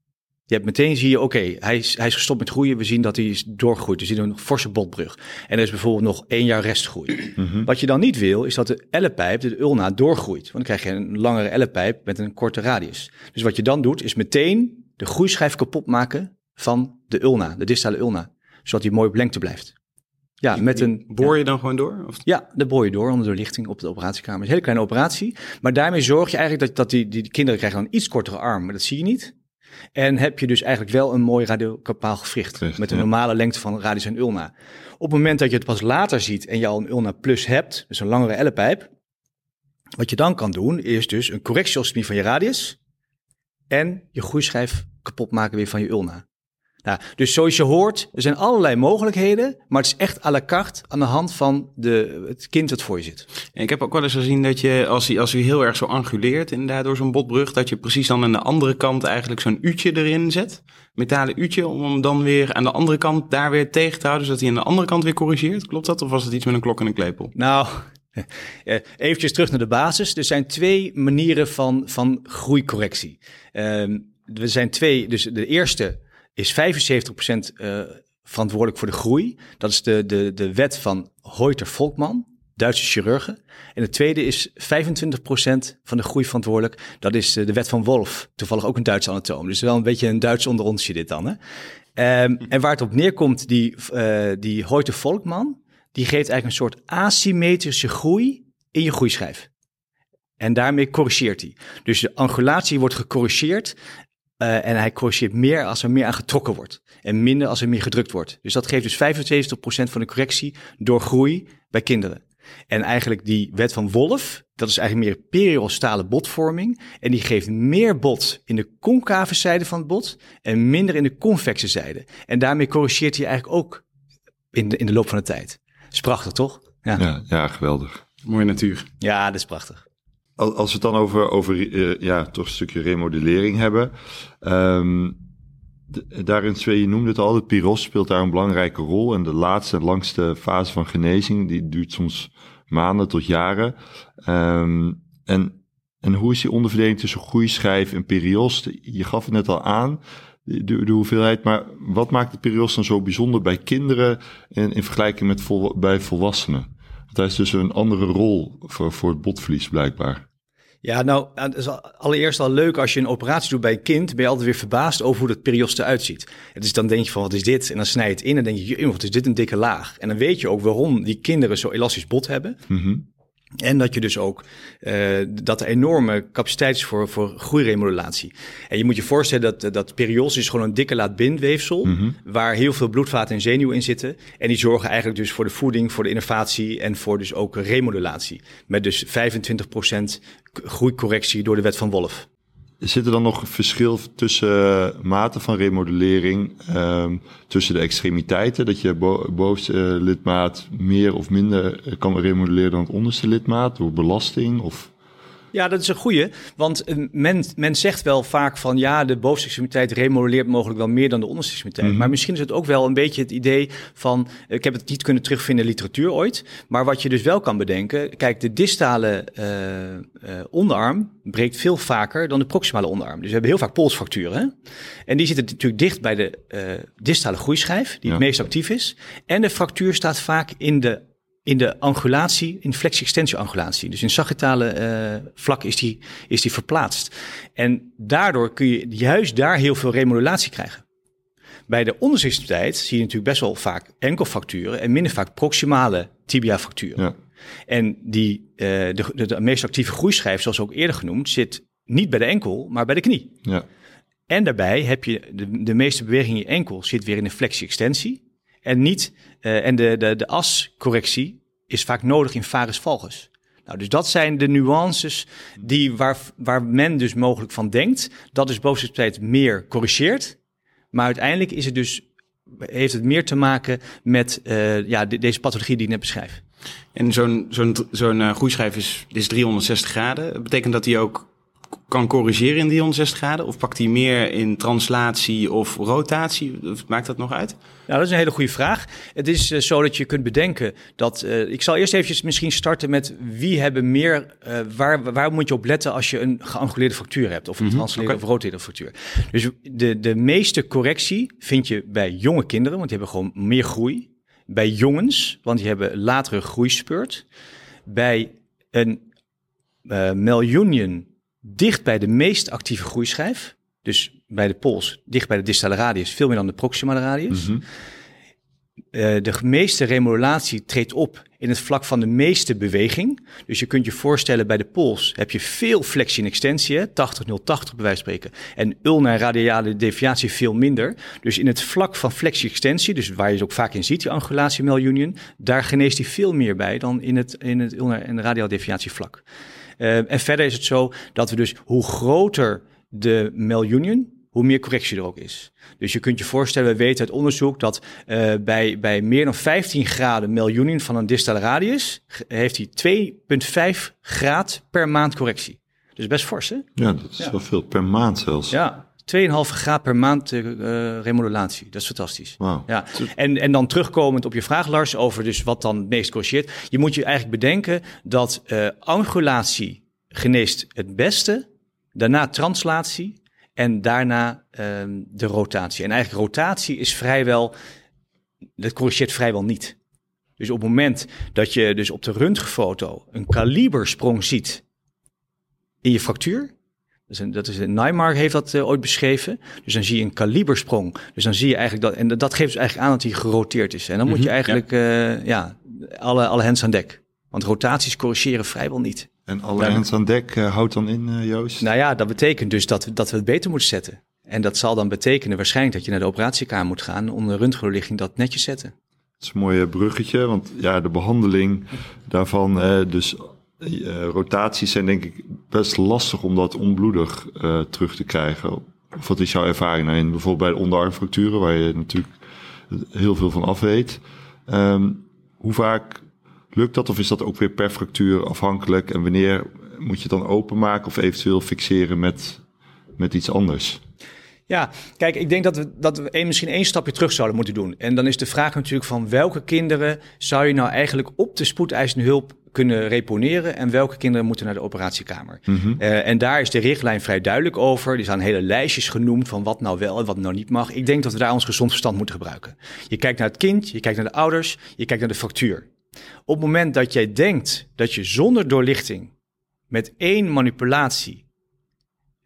Je hebt meteen zie je, oké, hij, is, hij is gestopt met groeien. We zien dat hij is doorgegroeid. We zien een forse botbrug. En er is bijvoorbeeld nog één jaar restgroei. Mhm. Wat je dan niet wil, is dat de ellepijp, de ulna, doorgroeit. Want dan krijg je een langere ellepijp met een korte radius. Dus wat je dan doet, is meteen de groeischijf kapot maken van de ulna, de distale ulna. Zodat hij mooi op lengte blijft. Ja, met een. Boor je dan gewoon door? Of? Ja, de boor je door onder de lichting op de operatiekamer. Een hele kleine operatie. Maar daarmee zorg je eigenlijk dat, dat die, die kinderen krijgen een iets kortere arm. Maar dat zie je niet. En heb je dus eigenlijk wel een mooi radiocapaal gewricht. met een normale lengte van radius en ulna. Op het moment dat je het pas later ziet en je al een ulna plus hebt, dus een langere ellepijp. Wat je dan kan doen, is dus een correctieostomie van je radius. En je groeischijf kapot maken weer van je ulna. Nou, dus zoals je hoort, er zijn allerlei mogelijkheden, maar het is echt à la carte aan de hand van de, het kind dat voor je zit. En ik heb ook wel eens gezien dat je, als hij, als heel erg zo anguleert, inderdaad door zo'n botbrug, dat je precies dan aan de andere kant eigenlijk zo'n uurtje erin zet, metalen uurtje, om hem dan weer aan de andere kant daar weer tegen te houden, zodat hij aan de andere kant weer corrigeert. Klopt dat? Of was het iets met een klok en een klepel? Nou, eventjes terug naar de basis. Er zijn twee manieren van, van groeicorrectie. Um, er zijn twee, dus de eerste is 75% uh, eh, verantwoordelijk voor de groei. Dat is de, de, de wet van Heuter-Volkman, Duitse chirurgen. En de tweede is 25% van de groei verantwoordelijk. Dat is de, de wet van Wolf, toevallig ook een Duitse anatoom. Dus wel een beetje een Duits onder onsje dit dan. Hè? Um, en waar het op neerkomt, die, uh, die Heuter-Volkman, die geeft eigenlijk een soort asymmetrische groei in je groeischijf. En daarmee corrigeert hij. Dus de angulatie wordt gecorrigeerd. Uh, en hij corrigeert meer als er meer aan getrokken wordt. En minder als er meer gedrukt wordt. Dus dat geeft dus 75% van de correctie door groei bij kinderen. En eigenlijk die wet van Wolf, dat is eigenlijk meer periostale botvorming. En die geeft meer bot in de concave zijde van het bot en minder in de convexe zijde. En daarmee corrigeert hij eigenlijk ook in de, in de loop van de tijd. Dat is prachtig, toch? Ja, ja, ja geweldig. Mooie natuur. Ja, dat is prachtig. Als we het dan over, over uh, ja, toch een stukje remodellering hebben. Um, daarin, je noemde het al, het piros speelt daar een belangrijke rol. En de laatste en langste fase van genezing, die duurt soms maanden tot jaren. Um, en, en hoe is die onderverdeling tussen groeischijf en perios? Je gaf het net al aan, de, de, hoeveelheid. Maar wat maakt de perios dan zo bijzonder bij kinderen in, in vergelijking met bij volwassenen? Want hij is dus een andere rol voor, voor het botvlies blijkbaar. Ja, nou, het is allereerst al leuk als je een operatie doet bij een kind, ben je altijd weer verbaasd over hoe dat perios eruit ziet. Is dan denk je van, wat is dit? En dan snij je het in en denk je, wat is dit een dikke laag? En dan weet je ook waarom die kinderen zo elastisch bot hebben. Mm en dat je dus ook uh, dat er enorme capaciteit is voor, voor groeiremodulatie. En je moet je voorstellen dat, dat perios is gewoon een dikke laat bindweefsel, mm waar heel veel bloedvaten en zenuwen in zitten. En die zorgen eigenlijk dus voor de voeding, voor de innovatie en voor dus ook remodulatie. Met dus 25% groeicorrectie door de wet van Wolf. Zit er dan nog verschil tussen uh, mate van remodellering, um, tussen de extremiteiten, dat je bo bovenste uh, lidmaat meer of minder uh, kan remodelleren dan het onderste lidmaat door belasting of ja, dat is een goede. Want eh, men, men zegt wel vaak van ja, de bovenste extremiteit remodelleert mogelijk wel meer dan de onderste extremiteit. Mhm. Maar misschien is het ook wel een beetje het idee van, ik heb het niet kunnen terugvinden in de literatuur ooit. Maar wat je dus wel kan bedenken, kijk, de distale uh, uh, onderarm breekt veel vaker dan de proximale onderarm. Dus we hebben heel vaak polsfracturen. En die zitten natuurlijk dicht bij de distale groeischijf, die het meest actief is. En de fractuur staat vaak in de in de angulatie, in flexie-extensie-angulatie. Dus in sagittale uh, vlak is die, is die verplaatst. En daardoor kun je juist daar heel veel remodulatie krijgen. Bij de onderzichtstijd zie je natuurlijk best wel vaak enkelfracturen en minder vaak proximale tibia-fracturen. Ja. En die, uh, de, de, de, meest actieve groeischijf, zoals ook eerder genoemd, zit niet bij de enkel, maar bij de knie. Ja. En daarbij heb je de, de meeste beweging in je enkel zit weer in de flexie-extensie. En, niet, uh, en de, de, de ascorrectie is vaak nodig in varus valgus. Nou, dus dat zijn de nuances die waar, waar men dus mogelijk van denkt. Dat dus bovenste meer corrigeert. Maar uiteindelijk is het dus, heeft het meer te maken met uh, ja, de, deze pathologie die ik net beschrijf. En zo'n zo'n zo'n uh, groeischijf is, is 360 graden. Dat betekent dat hij ook kan corrigeren in die 160 graden? Of pakt hij meer in translatie of rotatie? Maakt dat nog uit? Nou, dat is een hele goede vraag. Het is uh, zo dat je kunt bedenken dat... Uh, ik zal eerst eventjes misschien starten met wie hebben meer... Uh, waar, waar moet je op letten als je een geanguleerde fractuur hebt? Of een mm -hmm. of fractuur. Dus de, de meeste correctie vind je bij jonge kinderen, want die hebben gewoon meer groei. Bij jongens, want die hebben latere groeispeurt. Bij een uh, miljoen dicht bij de meest actieve groeischijf. Dus bij de pols, dicht bij de distale radius, veel meer dan de proximale radius. Mm de meeste remodulatie treedt op in het vlak van de meeste beweging. Dus je kunt je voorstellen, bij de pols heb je veel flexie en extensie, 80-0-80 bij wijze van spreken. En ulna en radiale deviatie veel minder. Dus in het vlak van flexie-extensie, dus waar je het ook vaak in ziet, die angulatie union, daar geneest hij veel meer bij dan in het, in het ulnar en radiale deviatie vlak. Uh, en verder is het zo dat we dus hoe groter de miljoen, hoe meer correctie er ook is. Dus je kunt je voorstellen, we weten uit onderzoek dat uh, bij, bij meer dan 15 graden miljoen van een distale radius heeft hij 2,5 graad per maand correctie. Dus best fors, hè? Ja, dat is wel veel per maand zelfs. Ja, 2,5 graad per maand uh, remodulatie. Dat is fantastisch. Wow. Ja. En, en dan terugkomend op je vraag, Lars, over dus wat dan het meest corrigeert. Je moet je eigenlijk bedenken dat uh, angulatie geneest het beste, daarna translatie en daarna um, de rotatie. En eigenlijk rotatie is vrijwel, dat corrigeert vrijwel niet. Dus op het moment dat je dus op de röntgenfoto een kalibersprong ziet in je fractuur, dus een, dat is heeft dat uh, ooit beschreven. Dus dan zie je een kalibersprong. Dus dan zie je eigenlijk dat. En dat geeft dus eigenlijk aan dat hij geroteerd is. En dan moet je mhm, eigenlijk ja. Uh, ja, alle, alle hands aan dek. Want rotaties corrigeren vrijwel niet. En alle hands aan dek houdt dan in, Joost? Nou ja, dat betekent dus dat, dat we het beter moeten zetten. En dat zal dan betekenen waarschijnlijk dat je naar de operatiekamer moet gaan om de röntgenlichting dat netjes zetten. Dat is een mooie bruggetje, want ja, de behandeling daarvan, dus rotaties zijn denk ik best lastig om dat onbloedig terug te krijgen. Wat is jouw ervaring daarin? Bijvoorbeeld bij de onderarmfracturen, waar je natuurlijk heel veel van af weet. Ehm, hoe vaak lukt dat of is dat ook weer per fractuur afhankelijk? En wanneer moet je het dan openmaken of eventueel fixeren met, met iets anders? Ja, kijk, ik denk dat we, dat we misschien één stapje terug zouden moeten doen. En dan is de vraag natuurlijk van welke kinderen zou je nou eigenlijk op de spoedeisende hulp kunnen reponeren en welke kinderen moeten naar de operatiekamer. Mhm. Eh, en daar is de richtlijn vrij duidelijk over. Er zijn hele lijstjes genoemd van wat nou wel en wat nou niet mag. Ik denk dat we daar ons gezond verstand moeten gebruiken. Je kijkt naar het kind, je kijkt naar de ouders, je kijkt naar de factuur. Op het moment dat jij denkt dat je zonder doorlichting met één manipulatie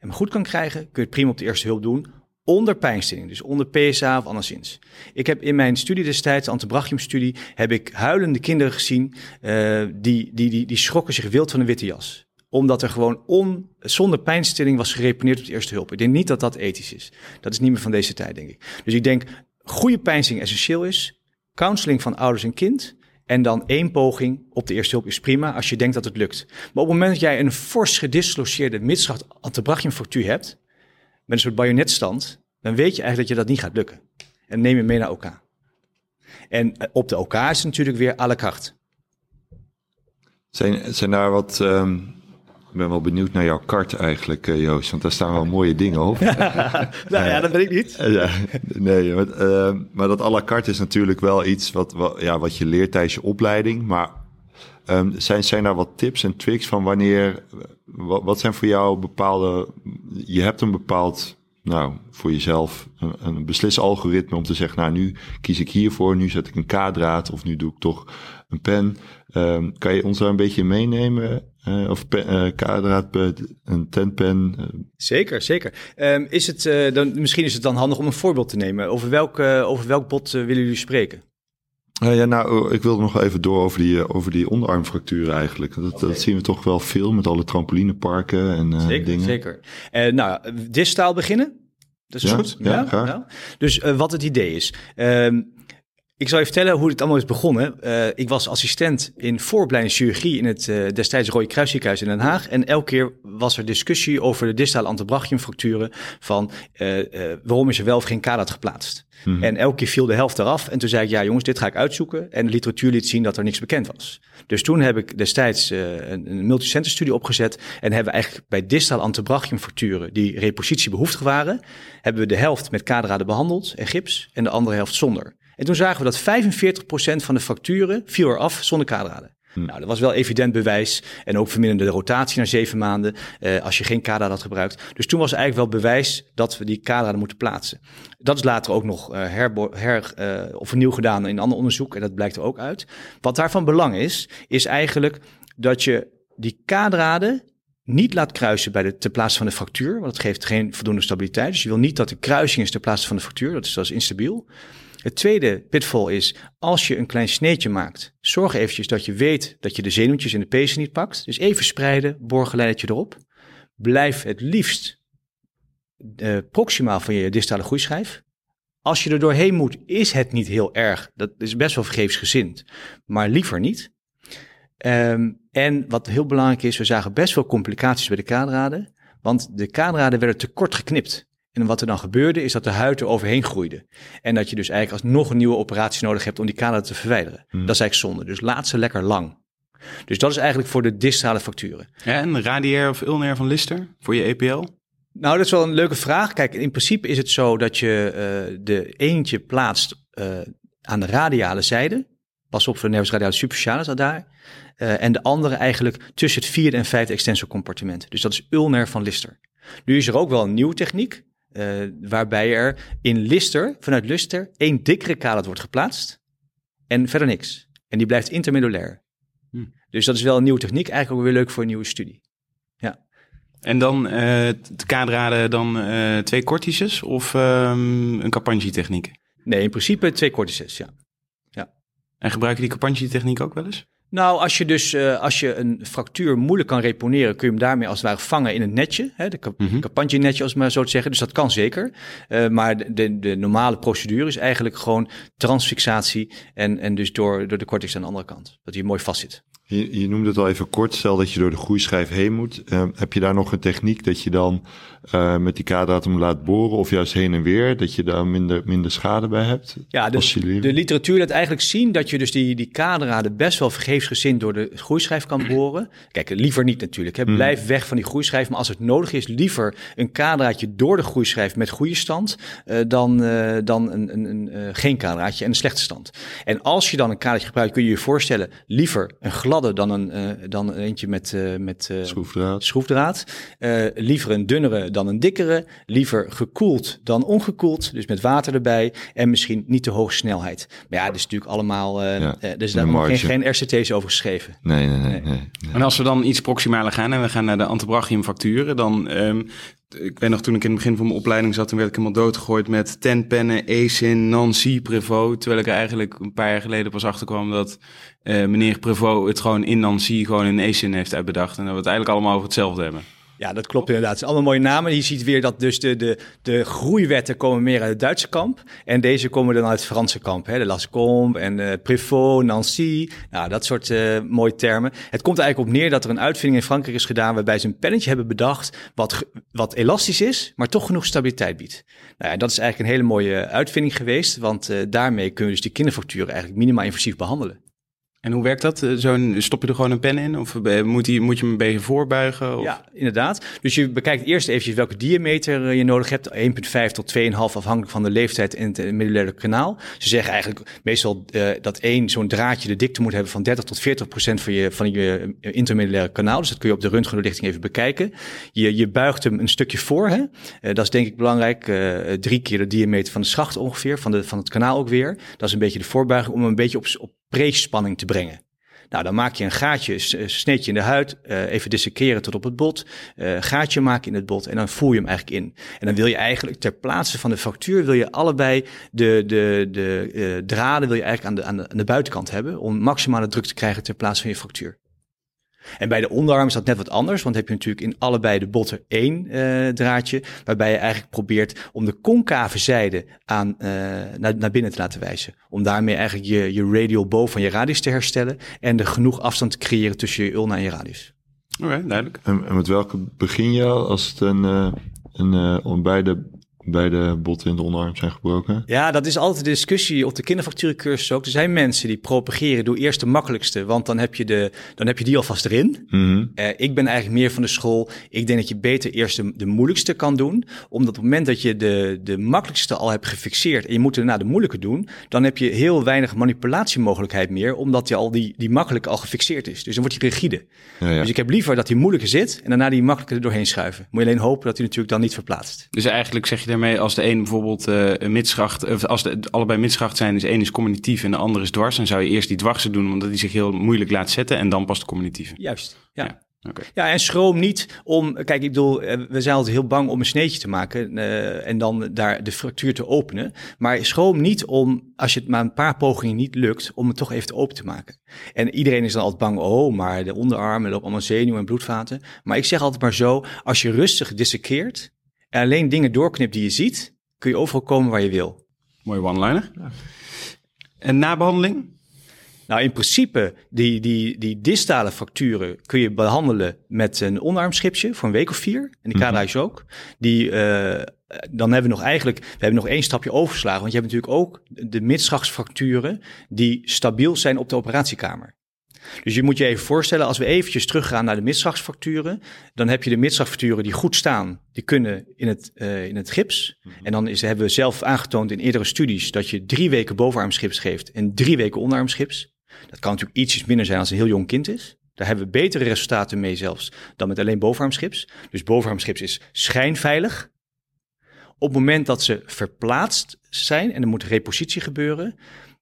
hem goed kan krijgen, kun je het prima op de eerste hulp doen onder pijnstilling, dus onder PSA of anderszins. Ik heb in mijn studie destijds, de antebrachiumstudie, heb ik huilende kinderen gezien uh, die, die, die, die schrokken zich wild van een witte jas omdat er gewoon on, zonder pijnstilling was gereponeerd op de eerste hulp. Ik denk niet dat dat ethisch is. Dat is niet meer van deze tijd, denk ik. Dus ik denk, goede pijnstilling essentieel is. Counseling van ouders en kind. En dan één poging op de eerste hulp is prima als je denkt dat het lukt. Maar op het moment dat jij een fors gedisloceerde midschacht antebrachiumfractuur hebt, met een soort bajonetstand, dan weet je eigenlijk dat je dat niet gaat lukken. En neem je mee naar elkaar. En eh, op de elkaar is natuurlijk weer la carte. Zijn, zijn daar wat... Um, ik ben wel benieuwd naar jouw kart eigenlijk, uh, Joost. Want daar staan wel mooie dingen op. nou ja, dat weet ik niet. ja, nee, maar, uh, maar dat à la carte is natuurlijk wel iets wat, wat, ja, wat je leert tijdens je opleiding. Maar um, zijn, zijn daar wat tips en tricks van wanneer... Wat, wat zijn voor jou bepaalde... Je hebt een bepaald nou, voor jezelf een, een beslisalgoritme om te zeggen, nou, nu kies ik hiervoor, nu zet ik een K-draad of nu doe ik toch een pen. Um, kan je ons daar een beetje meenemen? Uh, of uh, K-draad, een tenpen? Zeker, zeker. Um, is het, uh, dan, misschien is het dan handig om een voorbeeld te nemen. Over welk, over welk bot willen jullie spreken? Ja, nou, ik wilde nog even door over die, over die onderarmfracturen eigenlijk. Dat, dat zien we toch wel veel met alle trampolineparken en uh, zeker, dingen. Zeker, uh, nou, distaal beginnen. Dat is ja, goed. Ja, ja, ja. Dus uh, wat het idee is. Ehm, ik zal je vertellen hoe het allemaal is begonnen. Uh, ik was assistent in vooropleiding chirurgie in het uh, destijds Rode Kruisziekenhuis in Den Haag. En elke keer was er discussie over de distale antebrachiumfracturen van uh, waarom is er wel of geen kadat geplaatst. Mm-hmm. En elke keer viel de helft eraf. En toen zei ik, ja jongens, dit ga ik uitzoeken. En de literatuur liet zien dat er niks bekend was. Dus toen heb ik destijds een, een multicenter studie opgezet. En hebben we eigenlijk bij distale antebrachiumfracturen die repositie behoeftig waren, hebben we de helft met kadraden behandeld en gips en de andere helft zonder. En toen zagen we dat 45% van de facturen viel eraf zonder kaderraden. Hm. Nou, dat was wel evident bewijs. En ook verminderde rotatie na zeven maanden eh, als je geen kader had gebruikt. Dus toen was eigenlijk wel bewijs dat we die kader moeten plaatsen. Dat is later ook nog uh, her, her uh, of opnieuw gedaan in ander onderzoek. En dat blijkt er ook uit. Wat daarvan belang is, is eigenlijk dat je die kadraden niet laat kruisen bij de, ter plaatse van de fractuur. Want dat geeft geen voldoende stabiliteit. Dus je wil niet dat de kruising is ter plaatse van de fractuur. Dat is, dat is instabiel. Het tweede pitfall is, als je een klein sneetje maakt, zorg eventjes dat je weet dat je de zenuwtjes in de pezen niet pakt. Dus even spreiden, borgeleidetje erop. Blijf het liefst uh, proximaal van je distale groeischijf. Als je er doorheen moet, is het niet heel erg. Dat is best wel vergeefsgezind, maar liever niet. Um, en wat heel belangrijk is, we zagen best wel complicaties bij de kaderraden, want de kaderraden werden te kort geknipt. En wat er dan gebeurde, is dat de huid er overheen groeide. En dat je dus eigenlijk alsnog een nieuwe operatie nodig hebt om die kader te verwijderen. Hmm. Dat is eigenlijk zonde. Dus laat ze lekker lang. Dus dat is eigenlijk voor de distale facturen. Ja, en radiair of ulnair van Lister voor je EPL? Nou, dat is wel een leuke vraag. Kijk, in principe is het zo dat je uh, de eentje plaatst uh, aan de radiale zijde. Pas op voor de nervus radialis superficialis daar. Uh, en de andere eigenlijk tussen het vierde en vijfde extensor compartiment. Dus dat is ulnair van Lister. Nu is er ook wel een nieuwe techniek. Uh, waarbij er in Lister, vanuit Lister, één dikkere kalat wordt geplaatst en verder niks. En die blijft intermedulair. Hm. Dus dat is wel een nieuwe techniek, eigenlijk ook weer leuk voor een nieuwe studie. Ja. En dan uh, te kadraden dan uh, twee cortices of um, een Capanghi-techniek? Nee, in principe twee cortices, ja. ja. En gebruik je die Capanghi-techniek ook wel eens? Nou, als je dus uh, als je een fractuur moeilijk kan reponeren, kun je hem daarmee als het ware vangen in een netje. Hè, de cap mm netje als maar zo te zeggen. Dus dat kan zeker. Uh, maar de, de normale procedure is eigenlijk gewoon transfixatie en, en dus door, door de cortex aan de andere kant. Dat hij mooi vastzit. Je, je, noemde het al even kort, stel dat je door de groeischijf heen moet. Uh, heb je daar nog een techniek dat je dan uh, met die kaderdatum laat boren of juist heen en weer, dat je daar minder, minder schade bij hebt? Ja, dus de literatuur laat eigenlijk zien dat je dus die, die kaderraden best wel vergeefsgezind door de groeischijf kan boren. Kijk, liever niet natuurlijk. Hè. Blijf hmm. weg van die groeischijf, maar als het nodig is, liever een kaderraadje door de groeischijf met goede stand uh, dan, dan een, een, een geen kaderraadje en een slechte stand. En als je dan een kadertje gebruikt, kun je je voorstellen, liever een glad dan een, uh, dan eentje met, uh, met uh, schroefdraad. schroefdraad. liever een dunnere dan een dikkere. Liever gekoeld dan ongekoeld. Dus met water erbij. En misschien niet te hoge snelheid. Maar ja, dat is natuurlijk allemaal... Ja, dus daar geen, geen RCT's over geschreven. Nee nee, nee, nee, En als we dan iets proximaler gaan en we gaan naar de antebrachium facturen, dan um, ik weet nog, toen ik in het begin van mijn opleiding zat, toen werd ik helemaal doodgegooid met tenpennen, ASIN, Nancy, Prevost. Terwijl ik er eigenlijk een paar jaar geleden pas achter kwam dat uh, meneer Prevost het gewoon in Nancy gewoon in ASIN heeft uitbedacht. En dat we het eigenlijk allemaal over hetzelfde hebben. Ja, dat klopt inderdaad. Het zijn allemaal mooie namen. Je ziet weer dat dus de, de, de groeiwetten komen meer uit het Duitse kamp. En deze komen dan uit het Franse kamp. Hè? De Lascombe en uh, Prévost, Nancy. Nou, dat soort uh, mooie termen. Het komt eigenlijk op neer dat er een uitvinding in Frankrijk is gedaan... waarbij ze een pennetje hebben bedacht wat, wat elastisch is... maar toch genoeg stabiliteit biedt. Nou ja, dat is eigenlijk een hele mooie uitvinding geweest... want daarmee kunnen we dus die kinderfacturen eigenlijk minimaal invasief behandelen. En hoe werkt dat? Eh, zo'n, stop je er gewoon een pen in? Of eh, moet, die, moet je hem een beetje voorbuigen? Of? Ja, inderdaad. Dus je bekijkt eerst eventjes welke diameter eh, je nodig hebt. 1,5 tot 2,5 afhankelijk van de leeftijd in het medullaire kanaal. Ze zeggen eigenlijk meestal uh, dat één zo'n draadje de dikte moet hebben van 30 tot 40 procent van je, van je intermedullaire kanaal. Dus dat kun je op de röntgendoorlichting even bekijken. Je, je buigt hem een stukje voor. Hè? Uh, dat is denk ik belangrijk. Uh, drie keer de diameter van de schacht ongeveer, van, de, van het kanaal ook weer. Dat is een beetje de voorbuiging om hem een beetje op, op pre-spanning te brengen. Nou, dan maak je een gaatje, sneed je in de huid, uh, even disseceren tot op het bot, uh, gaatje maken in het bot en dan voer je hem eigenlijk in. En dan wil je eigenlijk ter plaatse van de fractuur, wil je allebei de, de, de uh, draden wil je eigenlijk aan de, aan, de, aan de buitenkant hebben om maximale druk te krijgen ter plaatse van je fractuur. En bij de onderarm is dat net wat anders, want heb je natuurlijk in allebei de botten één uh, draadje, waarbij je eigenlijk probeert om de concave zijde aan, uh, naar, naar binnen te laten wijzen. Om daarmee eigenlijk je, je radial bow van je radius te herstellen en er genoeg afstand te creëren tussen je ulna en je radius. Oké, duidelijk. En, en, met welke begin je als het een, uh, een, om beide bij de botten in de onderarm zijn gebroken? Ja, dat is altijd de discussie op de kinderfractuurcursus ook. Er zijn mensen die propageren, doe eerst de makkelijkste, want dan heb je, de, dan heb je die alvast erin. Mm -hmm. uh, ik ben eigenlijk meer van de school, ik denk dat je beter eerst de, de, moeilijkste kan doen, omdat op het moment dat je de, de makkelijkste al hebt gefixeerd en je moet daarna de moeilijke doen, dan heb je heel weinig manipulatiemogelijkheid meer, omdat je al die, die makkelijke al gefixeerd is. Dus dan wordt je rigide. Ja, ja. Dus ik heb liever dat die moeilijke zit en daarna die makkelijke er doorheen schuiven. Moet je alleen hopen dat hij natuurlijk dan niet verplaatst. Dus eigenlijk zeg je daarmee als de een bijvoorbeeld uh, een midschacht, of als de, allebei midschacht zijn, is één is cognitief en de andere is dwars, dan zou je eerst die dwarse doen, omdat die zich heel moeilijk laat zetten en dan pas de cognitieve. Juist, ja. ja. Okay. Ja, en schroom niet om. Kijk, ik bedoel, eh, we zijn altijd heel bang om een sneetje te maken uh, en dan daar de fractuur te openen. Maar schroom niet om, als je het maar een paar pogingen niet lukt, om het toch even te open te maken. En iedereen is dan altijd bang, oh, maar de onderarmen lopen allemaal zenuwen en bloedvaten. Maar ik zeg altijd maar zo, als je rustig dissekeert, en alleen dingen doorknipt die je ziet, kun je overal komen waar je wil. Mooie one-liner. Ja. En nabehandeling? Nou, in principe, die, die, die distale fracturen kun je behandelen met een onderarmschipje voor een week of vier. En die kaderhuis mm ook. Die, uh, dan hebben we nog eigenlijk, we hebben nog één stapje overgeslagen. Want je hebt natuurlijk ook de midschachtsfracturen die stabiel zijn op de operatiekamer. Dus je moet je even voorstellen, als we eventjes teruggaan naar de midslagfracturen, dan heb je de midslagfracturen die goed staan, die kunnen in het, uh, in het gips. Mm -hmm. En dan is, hebben we zelf aangetoond in eerdere studies dat je drie weken bovenarmschips geeft en drie weken onderarmschips. Dat kan natuurlijk ietsjes minder zijn als een heel jong kind is. Daar hebben we betere resultaten mee zelfs dan met alleen bovenarmschips. Dus bovenarmschips is schijnveilig. Op het moment dat ze verplaatst zijn en er moet repositie gebeuren,